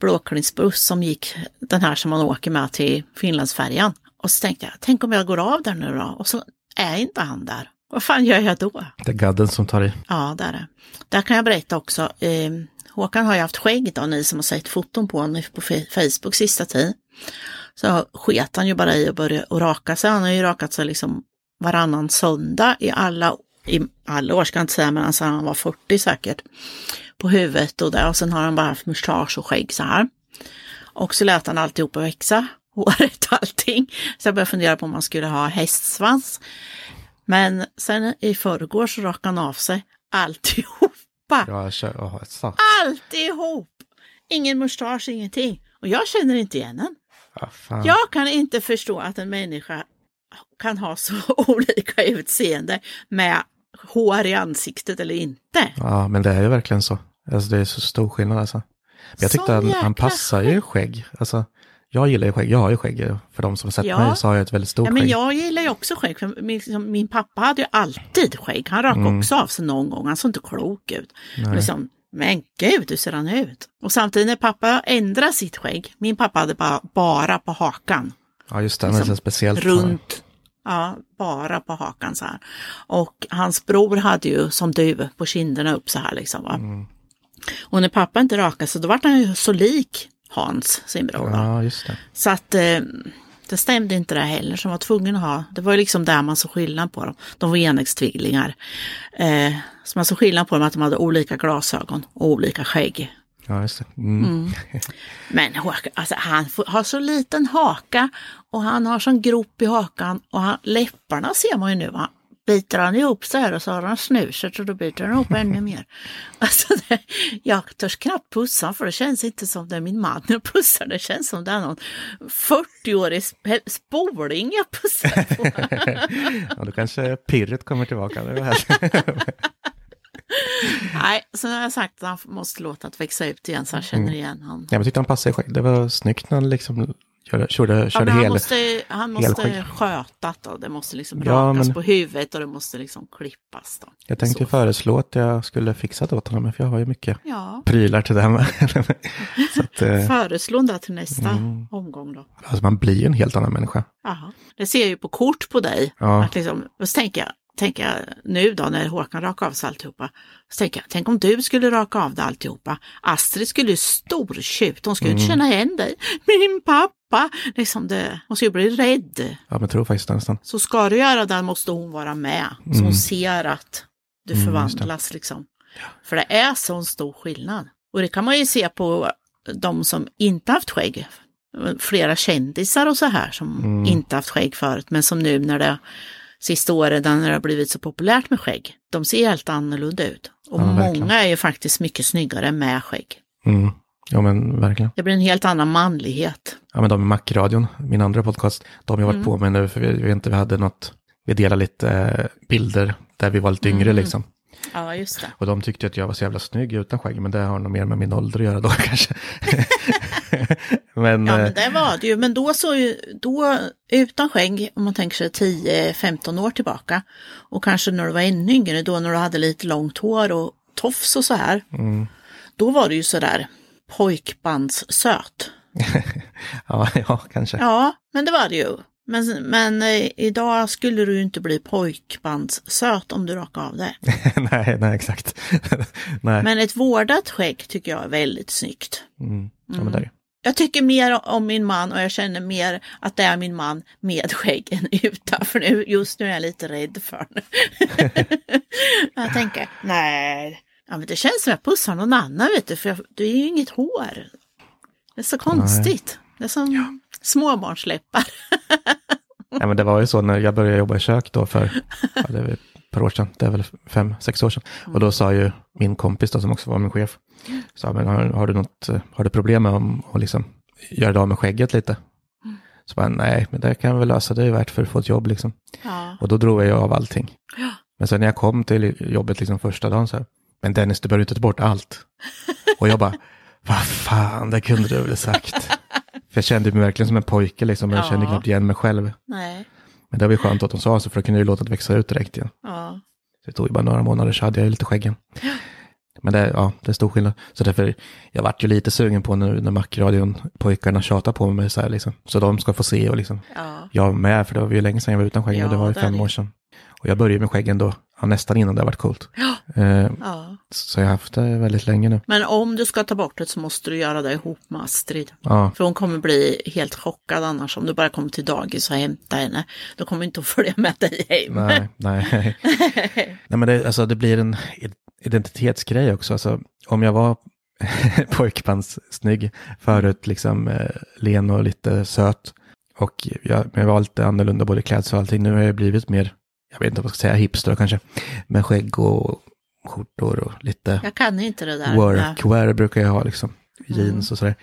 Speaker 2: Blåklingsbuss som gick, den här som man åker med till Finlandsfärjan. Och så tänkte jag, tänk om jag går av där nu då? Och så är inte han där. Vad fan gör jag då?
Speaker 1: Det är gadden som tar i.
Speaker 2: Ja, det är det. Där kan jag berätta också. Eh, Håkan har ju haft skägg då, ni som har sett foton på honom på Facebook sista tid. Så sket han ju bara i att börja och raka sig. Han har ju rakat sig liksom varannan söndag i alla, i alla år ska jag inte säga, men alltså han var 40 säkert. På huvudet och där och sen har han bara haft mustasch och skägg så här. Och så lät han alltihopa växa, håret och allting. Så jag började fundera på om man skulle ha hästsvans. Men sen i förrgår så rakade han av sig alltihopa.
Speaker 1: Kör, oh.
Speaker 2: Alltihop! Ingen mustasch, ingenting. Och jag känner inte igen den.
Speaker 1: Fan.
Speaker 2: Jag kan inte förstå att en människa kan ha så olika utseende med hår i ansiktet eller inte.
Speaker 1: ja, men det är ju verkligen så. Alltså det är så stor skillnad alltså. Men jag tyckte han, han passar ju skägg. Alltså, jag gillar ju skägg, jag har ju skägg. För de som har sett
Speaker 2: Ja.
Speaker 1: mig så har jag ett väldigt stort
Speaker 2: Ja, men
Speaker 1: skägg.
Speaker 2: jag gillar ju också skägg. För min, liksom, min pappa hade ju alltid skägg. Han rakade
Speaker 1: Mm.
Speaker 2: också av sig någon gång. Han såg inte klok ut. Liksom, men gud, hur ser han ut? Och samtidigt när pappa ändrade sitt skägg. Min pappa hade bara, bara på hakan.
Speaker 1: Ja, just det,
Speaker 2: liksom
Speaker 1: så speciellt.
Speaker 2: runt, ja, bara på hakan så här. Och hans bror hade ju som du på kinderna upp så här liksom.
Speaker 1: Mm.
Speaker 2: Och när pappa inte rakade sig då var han ju så lik Hans, sin bror. Va?
Speaker 1: Ja, just det.
Speaker 2: Så att eh, det stämde inte det heller, man var tvungen att ha, det var ju liksom där man såg skillnad på dem. De var enäggstvillingar. Eh, så man såg skillnad på dem att de hade olika glasögon och olika skägg.
Speaker 1: Ja, just det. Mm.
Speaker 2: Men Håkan, alltså, han har så liten haka och han har sån grop i hakan och han, läpparna ser man ju nu. Han, biter han ihop så här och så har han snuset och då biter han ihop ännu mer. Alltså, det, jag törs knappt pussa för det känns inte som det är min man jag pussar. Det känns som det är någon 40-årig sp- spoling jag pussar på.
Speaker 1: Ja, då kanske pirret kommer tillbaka.
Speaker 2: Nej, så nu har jag sagt att han måste låta det växa ut igen så han känner igen honom.
Speaker 1: Ja, jag tyckte han passade skägg. Det var snyggt när han liksom körde, körde,
Speaker 2: Ja,
Speaker 1: körde
Speaker 2: men han
Speaker 1: hel.
Speaker 2: måste, han måste
Speaker 1: helskägg.
Speaker 2: skötas då. Det måste liksom
Speaker 1: Ja,
Speaker 2: rakas
Speaker 1: men-
Speaker 2: på huvudet och det måste liksom klippas då.
Speaker 1: Jag tänkte
Speaker 2: Så.
Speaker 1: föreslå att jag skulle fixa det åt honom, för jag har ju mycket
Speaker 2: Ja,
Speaker 1: prylar till det här att, eh,
Speaker 2: föreslå det till nästa
Speaker 1: Mm.
Speaker 2: omgång då.
Speaker 1: alltså man blir ju en helt annan människa.
Speaker 2: Jaha. Det ser jag ju på kort på dig.
Speaker 1: Ja.
Speaker 2: Att liksom, och så tänker jag, tänker jag nu då när Håkan rakar av sig alltihopa. Så tänker jag, tänk om du skulle raka av det alltihopa. Astrid skulle ju stortjuta, hon skulle
Speaker 1: Mm.
Speaker 2: inte känna igen dig. Min pappa! Liksom det, hon skulle bli rädd.
Speaker 1: Ja, men tror faktiskt nästan.
Speaker 2: Så ska du göra det måste hon vara med. Så hon
Speaker 1: Mm.
Speaker 2: ser att du
Speaker 1: Mm,
Speaker 2: förvandlas liksom. För det är sån stor skillnad. Och det kan man ju se på de som inte haft skägg. Flera kändisar och så här som
Speaker 1: Mm.
Speaker 2: inte haft skägg förut. Men som nu när det sista året när det har blivit så populärt med skägg. De ser helt annorlunda ut. Och
Speaker 1: Ja,
Speaker 2: många är ju faktiskt mycket snyggare med skägg.
Speaker 1: Mm. Ja, men verkligen.
Speaker 2: Det blir en helt annan manlighet.
Speaker 1: Ja, men de i Macradion, min andra podcast, de har jag varit
Speaker 2: Mm.
Speaker 1: på med nu, för vi, vi, inte, vi hade något, vi delade lite eh, bilder där vi var lite yngre
Speaker 2: Mm.
Speaker 1: liksom.
Speaker 2: Ja, just det.
Speaker 1: Och de tyckte att jag var så jävla snygg utan skägg, men det har nog mer med min ålder att göra då kanske. men,
Speaker 2: Ja,
Speaker 1: eh,
Speaker 2: men det var det ju. Men då så då utan skägg, om man tänker sig 10-15 år tillbaka. Och kanske när du var ännu yngre, då när du hade lite långt hår och tofs och så här.
Speaker 1: mm,
Speaker 2: Då var du ju sådär pojkbandssöt.
Speaker 1: ja, ja, kanske.
Speaker 2: Ja, men det var det ju. Men, men eh, idag skulle du inte bli pojkbandssöt om du rakade av det.
Speaker 1: nej, nej, exakt. nej,
Speaker 2: Men ett vårdat skägg tycker jag är väldigt snyggt.
Speaker 1: mm. ja, men det är det.
Speaker 2: Jag tycker mer om min man och jag känner mer att det är min man med skägg än utan. För nu, just nu är jag lite rädd för det. jag tänker, nej, ja, men det känns som jag pussar någon annan vet du, för jag, det är ju inget hår. Det är så konstigt. Det är som småbarnsläppar.
Speaker 1: Nej, men det var ju så när jag började jobba i kök då för, ja, det ett par år sedan, det är väl fem, sex år sedan. Och då sa ju min kompis då, som också var min chef, sa, men har, har du något, eh, har du problem med att liksom göra det av med skägget lite? Så bara, nej, men det kan jag väl lösa, det är värt för att få ett jobb liksom.
Speaker 2: Ja.
Speaker 1: Och då drog jag av allting.
Speaker 2: Ja.
Speaker 1: Men sen när jag kom till jobbet liksom första dagen så här, men Dennis, du behöver inte ta bort allt. Och jag bara, vad fan, det kunde du väl sagt. För jag kände mig verkligen som en pojke liksom, jag
Speaker 2: Ja.
Speaker 1: kände knappt igen mig själv.
Speaker 2: Nej.
Speaker 1: Men det var ju skönt att de sa så, för då kunde jag ju låta det växa ut direkt igen.
Speaker 2: Ja.
Speaker 1: Så det tog ju bara några månader så hade jag ju lite skäggen. Men det, ja, det är stor skillnad. Så därför, jag vart ju lite sugen på nu när Macradion, pojkarna tjatar på mig så här liksom. Så de ska få se och liksom,
Speaker 2: Ja.
Speaker 1: jag med, för det var ju länge sedan jag var utan skägg,
Speaker 2: Ja,
Speaker 1: och det var ju
Speaker 2: är
Speaker 1: fem år sedan. Och jag började med skäggen då, ja, nästan innan det har varit coolt.
Speaker 2: Ja.
Speaker 1: Eh,
Speaker 2: ja.
Speaker 1: Så jag har haft det väldigt länge nu.
Speaker 2: Men om du ska ta bort det så måste du göra det ihop med Astrid.
Speaker 1: Ja,
Speaker 2: För hon kommer bli helt chockad annars om du bara kommer till dagis och hämtar henne. Då kommer inte att följa med dig hem.
Speaker 1: nej, nej. nej men det, alltså, det blir en identitetsgrej också. Alltså, om jag var pojkbandssnygg förut, liksom eh, len och lite söt. Och jag, jag var lite annorlunda både klädsel och allting. Nu har jag blivit mer, jag vet inte vad jag ska säga, hipster kanske. Med skägg och skjortor och lite
Speaker 2: Jag kan inte det där.
Speaker 1: workwear brukar jag ha liksom. Jeans och sådär.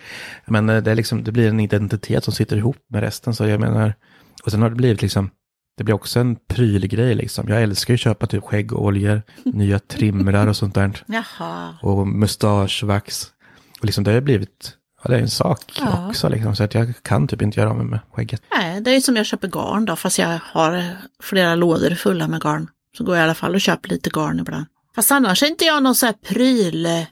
Speaker 1: Men eh, det, är liksom, det blir en identitet som sitter ihop med resten. Så jag menar, och sen har det blivit liksom, det blir också en prylgrej liksom. Jag älskar ju att köpa typ skäggoljor, nya trimrar och sånt där.
Speaker 2: Jaha.
Speaker 1: Och mustaschvax. Och liksom det har blivit, ja det är en sak
Speaker 2: Ja.
Speaker 1: också liksom. Så att jag kan typ inte göra av mig med skägget.
Speaker 2: Nej, det är ju som jag köper garn då, fast jag har flera lådor fulla med garn. Så går jag i alla fall och köper lite garn ibland. Fast annars är inte jag någon så här pryl, eh,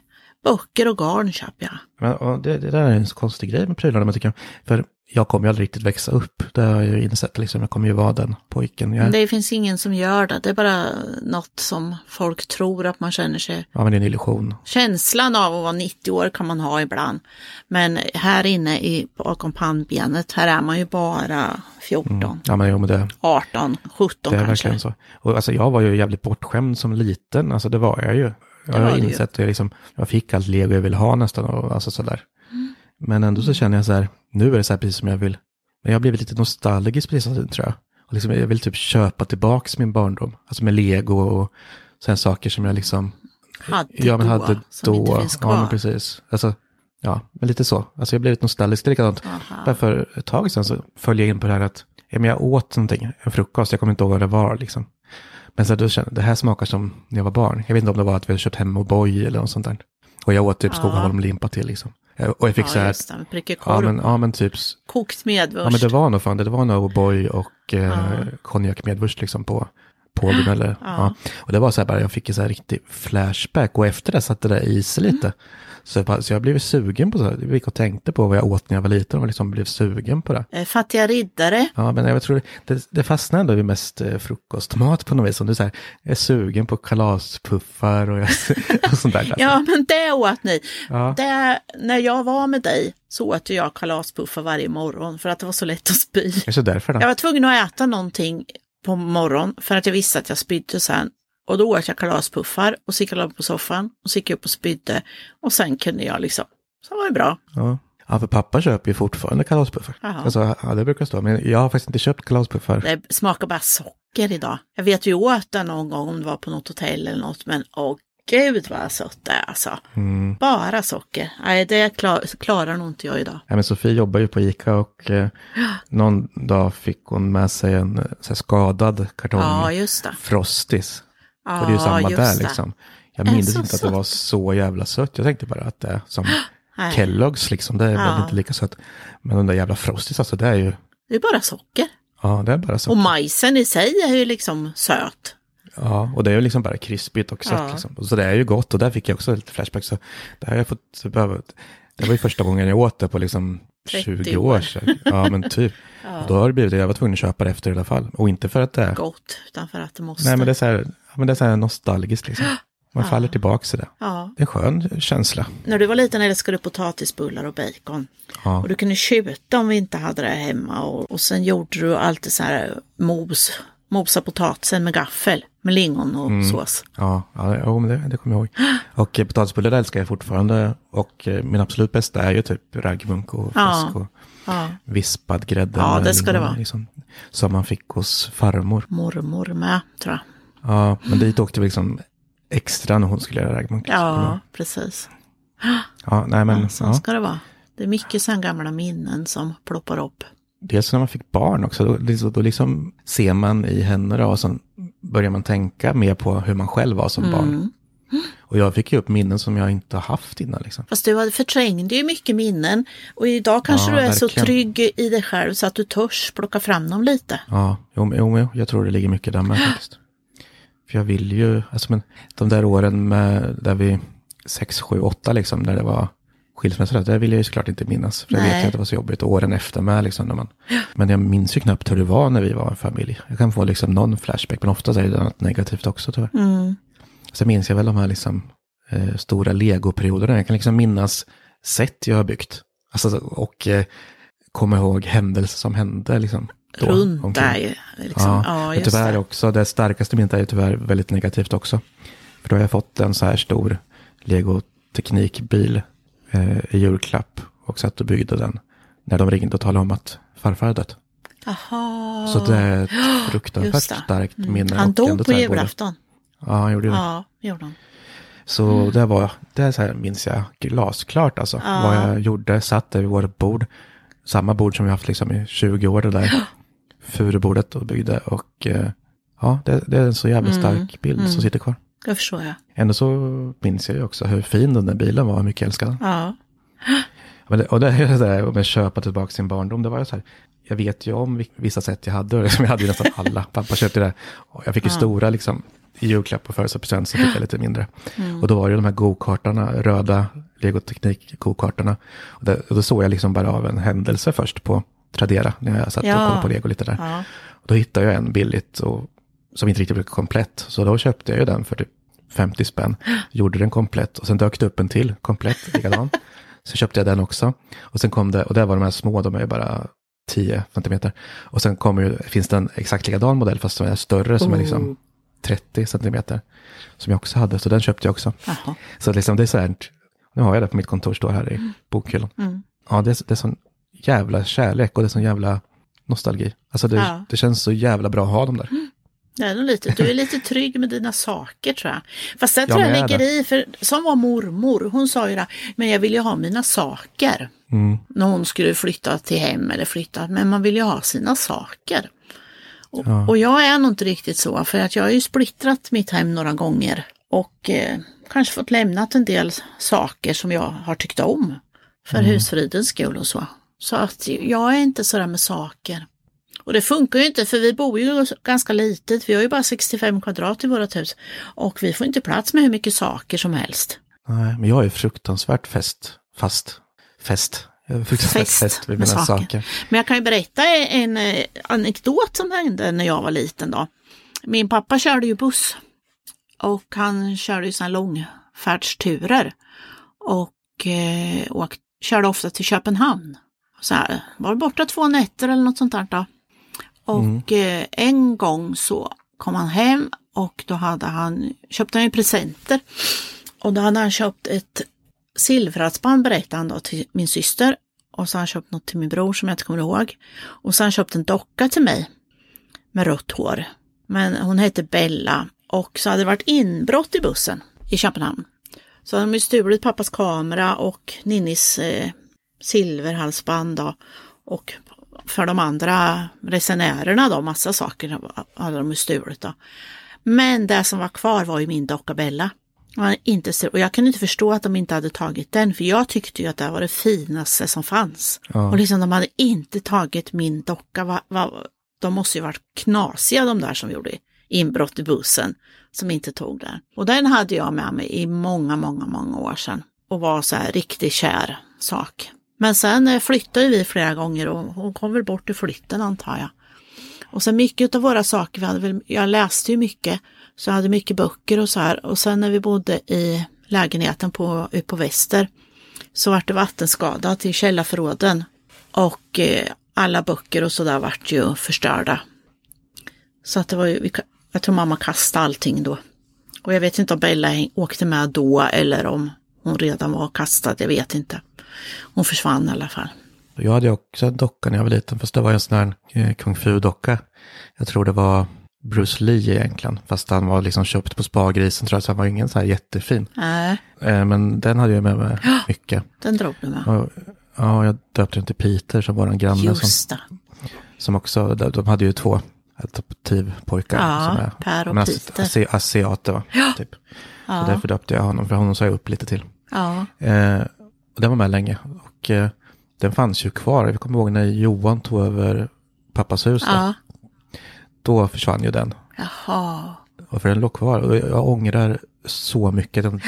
Speaker 2: böcker och garn köper jag.
Speaker 1: Men och det, det där är en så konstig grej med prylarna man tycker. För jag kommer ju aldrig riktigt växa upp. Det har jag ju insett liksom. Jag kommer ju vara den pojken jag
Speaker 2: det finns ingen som gör det. Det är bara något som folk tror att man känner sig.
Speaker 1: Ja men det är en illusion.
Speaker 2: Känslan av att vara 90 år kan man ha ibland. Men här inne i, bakom pannbenet, här är man ju bara 14,
Speaker 1: Ja men jo men det,
Speaker 2: 18, 17
Speaker 1: Det är
Speaker 2: kanske.
Speaker 1: verkligen så. Och alltså jag var ju jävligt bortskämd som liten, alltså det var jag ju. Jag har insett att jag, liksom, jag fick allt lego jag ville ha nästan och alltså sådär. Men ändå så känner jag så här, nu är det så här precis som jag vill. Men jag har blivit lite nostalgisk precis som tror jag. Och liksom, jag vill typ köpa tillbaks min barndom. Alltså med lego och sen saker som jag liksom,
Speaker 2: Hade
Speaker 1: ja men
Speaker 2: då,
Speaker 1: hade
Speaker 2: som inte
Speaker 1: då.
Speaker 2: finns kvar.
Speaker 1: Ja men precis. Alltså, ja, men lite så. Alltså jag blev lite nostalgisk, det är likadant.
Speaker 2: Aha.
Speaker 1: Därför ett tag sedan så följde jag in på det här att ja, men jag åt någonting, en frukost, jag kommer inte ihåg vad det var liksom. Men så då kände det här smakar som när jag var barn. Jag vet inte om det var att vi hade köpt hem O'boy eller något sånt där. Och jag åt typ
Speaker 2: Ja.
Speaker 1: Skogaholm-limpa till liksom. Jag- Och jag fick så
Speaker 2: Ja,
Speaker 1: här,
Speaker 2: just det. Prickig
Speaker 1: ja
Speaker 2: korv.
Speaker 1: men, ja men typ,
Speaker 2: Kokt medvurst.
Speaker 1: ja men det var nog fan det, det var nog O'boy och eh,
Speaker 2: Ja.
Speaker 1: konjakmedvurst liksom på Pågen eller, ja.
Speaker 2: Ja.
Speaker 1: Och det var så här bara, jag fick en så här riktig flashback och efter det satte det i sig lite. Så, jag bara, så jag blev sugen på så här, jag gick och tänkte på vad jag åt när jag var liten och liksom blev sugen på det.
Speaker 2: Eh, Fattiga riddare.
Speaker 1: Ja, men jag tror det, det fastnar ändå vid mest eh, frukostmat på något vis. Som du säger, jag är sugen på kalaspuffar och, jag, och sånt där.
Speaker 2: Ja, men det åt ni.
Speaker 1: Ja.
Speaker 2: Det, när jag var med dig så åt jag kalaspuffar varje morgon för att det var så lätt att spy.
Speaker 1: Kanske därför då.
Speaker 2: Jag var tvungen att äta någonting på morgonen för att jag visste att jag spydde sen. Och då åt jag kalaspuffar och så gick jag mig på soffan och så gick jag upp och spydde. Och sen kunde jag liksom, så var det bra.
Speaker 1: Ja. ja, för pappa köper ju fortfarande kalaspuffar. Alltså, ja, det brukar stå. Men jag har faktiskt inte köpt kalaspuffar.
Speaker 2: Det smakar bara socker idag. Jag vet ju åt det någon gång om det var på något hotell eller något, men åh gud vad sött det är alltså.
Speaker 1: Mm.
Speaker 2: Bara socker. Nej, det klar, klarar nog inte jag idag.
Speaker 1: Ja, men Sofie jobbar ju på Ica och eh, någon dag fick hon med sig en eh, här, skadad kartong
Speaker 2: Ja, just det.
Speaker 1: Frostis.
Speaker 2: Ja,
Speaker 1: och det är ju samma där
Speaker 2: det.
Speaker 1: liksom. Jag minns inte att det var så jävla sött. Jag tänkte bara att det är som
Speaker 2: Nej.
Speaker 1: Kellogg's liksom. Det är väl
Speaker 2: Ja.
Speaker 1: inte lika sött. Men de där jävla Frostis alltså, det är ju,
Speaker 2: Det är bara socker.
Speaker 1: ja det är bara så.
Speaker 2: Och majsen i sig är ju liksom söt.
Speaker 1: Ja, och det är ju liksom bara krispigt och sött
Speaker 2: Ja.
Speaker 1: liksom. Så det är ju gott och där fick jag också lite flashback. Så det har jag fått behöva, det var ju första gången jag åt det på liksom
Speaker 2: 30
Speaker 1: 20 år
Speaker 2: år.
Speaker 1: sedan. Ja, men typ. Och då har det blivit jag var tvungen att köpa det efter i alla fall. Och inte för att det är,
Speaker 2: Gott, utan för att det måste.
Speaker 1: nej men det är så här, ja, men det är så här nostalgiskt liksom. Man
Speaker 2: Ja.
Speaker 1: faller tillbaka till det.
Speaker 2: Ja.
Speaker 1: Det är en skön känsla.
Speaker 2: När du var liten älskade du potatisbullar och bacon.
Speaker 1: Ja.
Speaker 2: Och du kunde tjuta om vi inte hade det hemma. Och, och sen gjorde du alltid så här mos. Mosa potatisen med gaffel. Med lingon och
Speaker 1: Mm.
Speaker 2: sås.
Speaker 1: Ja, ja men det, det kommer jag ihåg. Och eh, potatisbullar älskar jag fortfarande. Och eh, min absolut bästa är ju typ raggmunk och
Speaker 2: Ja.
Speaker 1: fläsk. Och,
Speaker 2: Ja.
Speaker 1: vispad grädde.
Speaker 2: Ja, det ska det
Speaker 1: liknande,
Speaker 2: vara.
Speaker 1: Liksom, som man fick hos farmor.
Speaker 2: Mormor med, tror jag.
Speaker 1: Ja, men dit åkte vi liksom extra när hon skulle göra raggmunkis.
Speaker 2: Ja, precis.
Speaker 1: ja, nej men
Speaker 2: Ja, så
Speaker 1: ja.
Speaker 2: ska det vara. Det är mycket sådana gamla minnen som ploppar upp.
Speaker 1: Dels när man fick barn också, då, liksom- då liksom ser man i henne då, och så börjar man tänka mer på hur man själv var som
Speaker 2: Mm.
Speaker 1: barn. Och jag fick ju upp minnen som jag inte haft innan. Liksom.
Speaker 2: Fast du förträngde ju mycket minnen. Och idag kanske
Speaker 1: Ja,
Speaker 2: du är så
Speaker 1: verkligen.
Speaker 2: trygg i dig själv så att du törs plocka fram dem lite.
Speaker 1: Ja, jo, jo, jag tror det ligger mycket där med faktiskt. För jag vill ju, alltså men de där åren med, där vi, 6, 7, 8 liksom, när det var skilsmässa, det vill jag ju såklart inte minnas. För jag vet ju att det var så jobbigt, och åren efter med liksom. När man, men jag minns ju knappt hur det var när vi var en familj. Jag kan få liksom någon flashback, men ofta är det något negativt också tyvärr.
Speaker 2: Mm.
Speaker 1: Sen minns jag väl de här liksom, eh, stora legoperioderna. Jag kan liksom minnas sätt jag har byggt. Alltså, och eh, komma ihåg händelser som hände. Liksom, då,
Speaker 2: Runt
Speaker 1: omkring.
Speaker 2: dig. Liksom.
Speaker 1: Ja,
Speaker 2: Ja,
Speaker 1: men
Speaker 2: just
Speaker 1: tyvärr
Speaker 2: det.
Speaker 1: också, det starkaste minnet är ju tyvärr väldigt negativt också. För då har jag fått en så här stor Lego-teknikbil i julklapp och satt och byggde den när de ringde och talade om att farfar hade dött.
Speaker 2: Jaha.
Speaker 1: Så det är ett fruktansvärt
Speaker 2: det. Mm.
Speaker 1: starkt minne.
Speaker 2: Han dog på julafton.
Speaker 1: Ja, han gjorde det.
Speaker 2: Ja, gjorde han.
Speaker 1: Så det var, det så här minns jag glasklart alltså.
Speaker 2: Ja.
Speaker 1: Vad jag gjorde, satt där vid vårt bord. Samma bord som vi haft liksom i 20 år det där. Furubordet och byggde och eh, ja, det, det är en så jävla stark bild som sitter kvar.
Speaker 2: Det förstår jag.
Speaker 1: Ändå så minns jag ju också hur fin den där bilen var, hur mycket jag älskade den.
Speaker 2: Ja.
Speaker 1: Men det, och det är det där med att köpa tillbaka sin barndom, det var ju så här, jag vet ju om vi- vissa sätt jag hade, och liksom jag hade ju nästan alla. Pappa köpte det, och jag fick ju stora liksom, i julklapp och födelsedagspresent, så fick jag lite mindre. Och då var det ju de här go-kartarna, röda legoteknik go-kartarna. Och, det, och då såg jag liksom bara av en händelse först på Tradera, när jag satt och
Speaker 2: Ja.
Speaker 1: kollade på lego lite där.
Speaker 2: Ja.
Speaker 1: Och då hittade jag en billigt och, som inte riktigt blev komplett. Så då köpte jag ju den för typ 50 spänn. Gjorde den komplett och sen dök det upp en till komplett likadan. så köpte jag den också. Och sen kom det, och där var de här små, de är ju bara 10 centimeter. Och sen kommer ju, finns det en exakt likadan modell fast som är större som är liksom 30 centimeter. Som jag också hade, så den köpte jag också.
Speaker 2: Jaha.
Speaker 1: Så liksom det är så här, nu har jag det på mitt kontor, står här i bokhyllan.
Speaker 2: Mm.
Speaker 1: Ja, det är, det är sån jävla kärlek och det är sån jävla nostalgi. Alltså det,
Speaker 2: Ja.
Speaker 1: det känns så jävla bra att ha dem där.
Speaker 2: Det nog lite, du är lite trygg med dina saker tror jag. Fast
Speaker 1: Ja,
Speaker 2: tror jag ligger i, för som var mormor, hon sa ju det, men jag vill ju ha mina saker.
Speaker 1: Mm.
Speaker 2: När hon skulle flytta till hem eller flytta, men man vill ju ha sina saker. Och,
Speaker 1: Ja.
Speaker 2: och jag är nog inte riktigt så, för att jag har ju splittrat mitt hem några gånger och eh, kanske fått lämnat en del saker som jag har tyckt om för
Speaker 1: Mm.
Speaker 2: husfridens skull och så. Så att jag är inte sådär med saker. Och det funkar ju inte för vi bor ju ganska litet. Vi har ju bara 65 kvadrat i vårt hus. Och vi får inte plats med hur mycket saker som helst.
Speaker 1: Nej, men jag är fruktansvärt fäst, fast, är fruktansvärt
Speaker 2: fäst,
Speaker 1: vid
Speaker 2: med
Speaker 1: mina
Speaker 2: saker.
Speaker 1: saker.
Speaker 2: Men jag kan ju berätta en eh, anekdot som hände när jag var liten då. Min pappa körde ju buss. Och han körde ju sådana långfärdsturer. Och eh, körde ofta till Köpenhamn. Så här, var borta två nätter eller något sånt där då. Och eh, en gång så kom han hem och då hade han, köpte han ju presenter. Och då hade han köpt ett silverhalsband berättade han då till min syster. Och så har han köpt något till min bror som jag inte kommer ihåg. Och så har han köpt en docka till mig. Med rött hår. Men hon hette Bella. Och så hade det varit inbrott i bussen i Köpenhamn. Så hade de ju stulit pappas kamera och Ninnis eh, silverhalsband då. Och för de andra resenärerna då, massa saker hade de stulit då. Men det som var kvar var ju min docka Bella. Inte så- Och jag kan inte förstå att de inte hade tagit den, för jag tyckte ju att det var det finaste som fanns.
Speaker 1: Ja.
Speaker 2: Och liksom de hade inte tagit min docka. Va, va, de måste ju varit knasiga de där som gjorde inbrott i bussen, som inte tog den. Och den hade jag med mig i många, många, många år sedan. Och var så här riktigt kär sak. Men sen eh, flyttade vi flera gånger och hon kom väl bort i flytten antar jag. Och sen mycket av våra saker, vi hade väl, jag läste ju mycket, så jag hade mycket böcker och så här. Och sen när vi bodde i lägenheten på, ute på Väster så vart det vattenskada till källarförråden. Och eh, alla böcker och sådär vart ju förstörda. Så att det var ju, jag tror mamma kastade allting då. Och jag vet inte om Bella åkte med då eller om hon redan var kastad, jag vet inte. Hon försvann i alla fall.
Speaker 1: Jag hade också en docka när jag var liten, fast det var en sån här eh, kung fu-docka. Jag tror det var Bruce Lee egentligen, fast han var liksom köpt på Spargrisen tror jag, så han var ingen så här jättefin.
Speaker 2: Nej,
Speaker 1: Eh, men den hade jag med mig mycket.
Speaker 2: den drog du med.
Speaker 1: Och, ja, jag döpte den till Peter som var en granne som,
Speaker 2: Just det.
Speaker 1: som också, de, de hade ju två adoptivpojkar.
Speaker 2: Ja,
Speaker 1: som är,
Speaker 2: Per och
Speaker 1: men
Speaker 2: Peter.
Speaker 1: Ase, asiater va? Typ.
Speaker 2: Ja.
Speaker 1: Så därför döpte jag honom, för honom sa jag upp lite till.
Speaker 2: Ja,
Speaker 1: Eh, och den var med länge. Och eh, den fanns ju kvar. Jag kommer ihåg när Johan tog över pappas hus. Då,
Speaker 2: ja.
Speaker 1: då försvann ju den.
Speaker 2: Jaha,
Speaker 1: Och för den låg kvar. Och jag ångrar så mycket. Den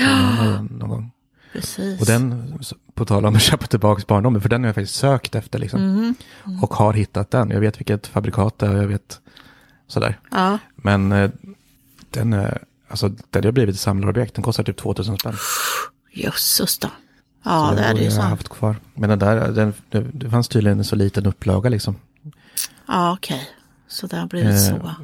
Speaker 1: någon gång.
Speaker 2: precis.
Speaker 1: Och den, på tal om att köpa tillbaka barndomen, för den har jag faktiskt sökt efter liksom.
Speaker 2: Mhm.
Speaker 1: Och har hittat den. Jag vet vilket fabrikat det är och jag vet sådär.
Speaker 2: Ja,
Speaker 1: Men eh, den, alltså, den har blivit ett samlarobjekt. Den kostar typ 2000 spänn.
Speaker 2: jösses då. Ja, det är det ju så.
Speaker 1: haft kvar. Men den där, den, det, fanns tydligen en så liten upplaga liksom.
Speaker 2: Ja, okej. Så det har blivit
Speaker 1: Eh,
Speaker 2: så.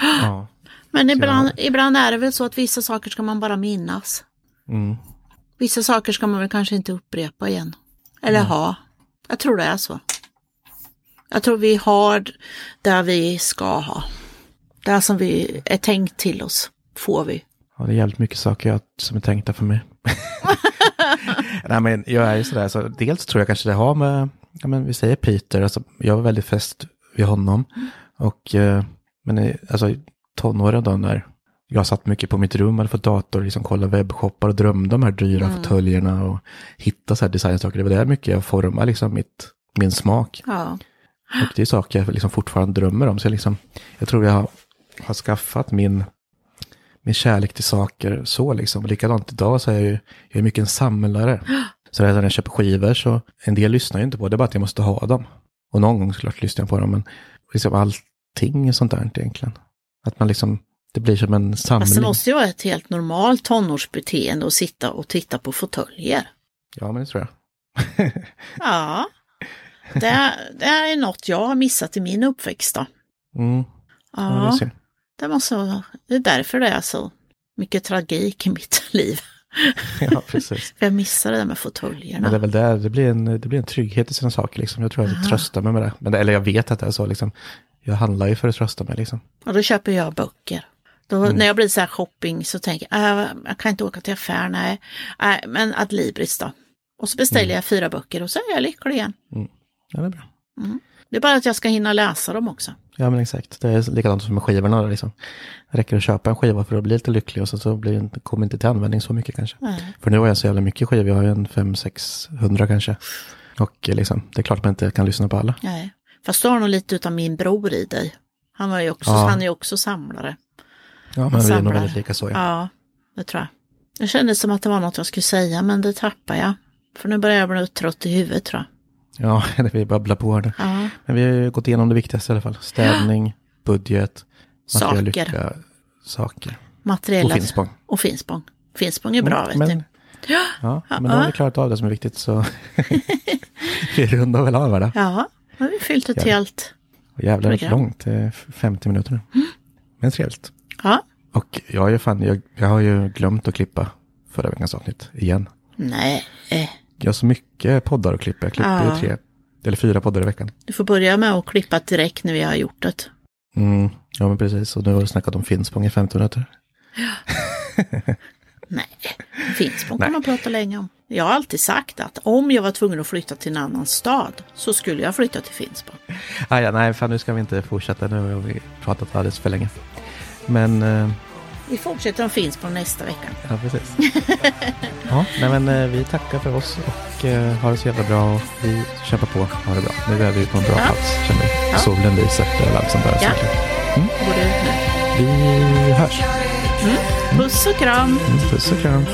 Speaker 1: Ja.
Speaker 2: Men ibland, ibland är det väl så att vissa saker ska man bara minnas.
Speaker 1: Mm.
Speaker 2: Vissa saker ska man väl kanske inte upprepa igen. Eller ha. Jag tror det är så. Jag tror vi har det vi ska ha. Det som vi är tänkt till oss får vi.
Speaker 1: Ja, det är jävligt mycket saker jag, som är tänkta för mig. Nej, men jag är ju sådär, så dels tror jag kanske det har med, ja men vi säger Peter, alltså jag var väldigt fäst vid honom. Och, eh, men i- alltså tonåren då när jag satt mycket på mitt rum, hade fått dator, liksom kolla webbshoppar och drömde om de här dyra fåtöljerna och hitta så här designsaker. Det var där mycket jag formade liksom mitt, min smak.
Speaker 2: Ja.
Speaker 1: Och det är saker jag liksom fortfarande drömmer om. Så jag, liksom, jag tror jag har, har skaffat min, min kärlek till saker så liksom. Likadant idag så är jag ju jag är mycket en samlare. Så när jag köper skivor så, en del lyssnar ju inte på det, är bara att jag måste ha dem. Och någon gång såklart lyssnar jag på dem, men liksom allting är sånt där egentligen. Att man liksom, det blir som en samling.
Speaker 2: Fast det måste ju vara ett helt normalt tonårsbeteende att sitta och titta på fåtöljer.
Speaker 1: Ja, men det tror jag.
Speaker 2: Ja. Det, det är något jag har missat i min uppväxt då.
Speaker 1: Mm, ja.
Speaker 2: Ja. Det, måste, vara- det är därför det är så mycket tragik i mitt liv.
Speaker 1: ja, precis.
Speaker 2: För jag missade det med
Speaker 1: Men det är
Speaker 2: fåtöljerna.
Speaker 1: väl där, det blir en, det blir en trygghet i sina saker liksom. Jag tror jag tröstar mig med det. Men. Eller jag vet att det är så liksom. Jag handlar ju för att trösta mig liksom.
Speaker 2: Och då köper jag böcker. Då, När jag blir så här shopping så tänker jag, äh, jag kan inte åka till affären, nej. nej men Adlibris då. Och så beställer jag fyra böcker och så är jag lycklig igen.
Speaker 1: Ja, det är bra.
Speaker 2: Det är bara att jag ska hinna läsa dem också.
Speaker 1: Ja, men exakt. Det är likadant som med skivorna. Liksom. Det räcker att köpa en skiva för att bli lite lycklig och så, så blir kommer inte till användning så mycket kanske.
Speaker 2: Nej.
Speaker 1: För nu har jag så jävla mycket skivor. Jag har ju en 500-600 kanske. Och eh, liksom, det är klart man inte kan lyssna på alla.
Speaker 2: Nej. Fast du har nog lite utav min bror i dig. Han, var ju också,
Speaker 1: Ja.
Speaker 2: han är ju också samlare.
Speaker 1: Ja, men vi är nog väldigt lika så. Ja.
Speaker 2: Ja, det tror jag. Jag kände som att det var något jag skulle säga, men det tappar jag. För nu börjar jag bli trött i huvudet tror jag.
Speaker 1: Ja, det vi babblar på nu.
Speaker 2: Ja,
Speaker 1: Men vi har ju gått igenom det viktigaste i alla fall. Städning, budget,
Speaker 2: Saker.
Speaker 1: lycka, saker.
Speaker 2: materiella.
Speaker 1: Och Finspång.
Speaker 2: Och Finspång. Finspång är bra, vet
Speaker 1: men,
Speaker 2: du. Ja,
Speaker 1: Ja, men nu har vi klarat av det som är viktigt så vi rundar väl av då.
Speaker 2: ja nu har vi fyllt ett
Speaker 1: Ja.
Speaker 2: helt...
Speaker 1: Och Jävlar, det är långt. Det är 50 minuter nu. Men trevligt.
Speaker 2: Ja,
Speaker 1: Och jag, är fan, jag, jag har ju glömt att klippa förra veckans avsnitt igen.
Speaker 2: nej.
Speaker 1: Jag har så mycket poddar att klippa. Jag klipper
Speaker 2: Ja.
Speaker 1: ju tre, eller fyra poddar i veckan.
Speaker 2: Du får börja med att klippa direkt när vi har gjort det.
Speaker 1: Mm, ja, men precis. Och nu har vi snackat om Finspång i 50 minuter.
Speaker 2: Nej, Finspång kan man prata länge om. Jag har alltid sagt att om jag var tvungen att flytta till en annan stad så skulle jag flytta till Finspång.
Speaker 1: Ah, ja, nej, fan nu ska vi inte fortsätta. Nu har vi pratat alldeles för länge. Men, eh,
Speaker 2: Vi fortsätter om Finspång nästa vecka.
Speaker 1: ja precis. ja, nej, men eh, vi tackar för oss och eh, har det så jävla bra. Och vi kämpar på. Ha det bra. Nu är vi på en bra
Speaker 2: Ja.
Speaker 1: plats känner vi.
Speaker 2: Ja.
Speaker 1: Solen lyser överallt som bara
Speaker 2: Ja.
Speaker 1: ja.
Speaker 2: Går det ut nu?
Speaker 1: Vi hörs.
Speaker 2: Puss och kram!
Speaker 1: Mm, Puss och kram.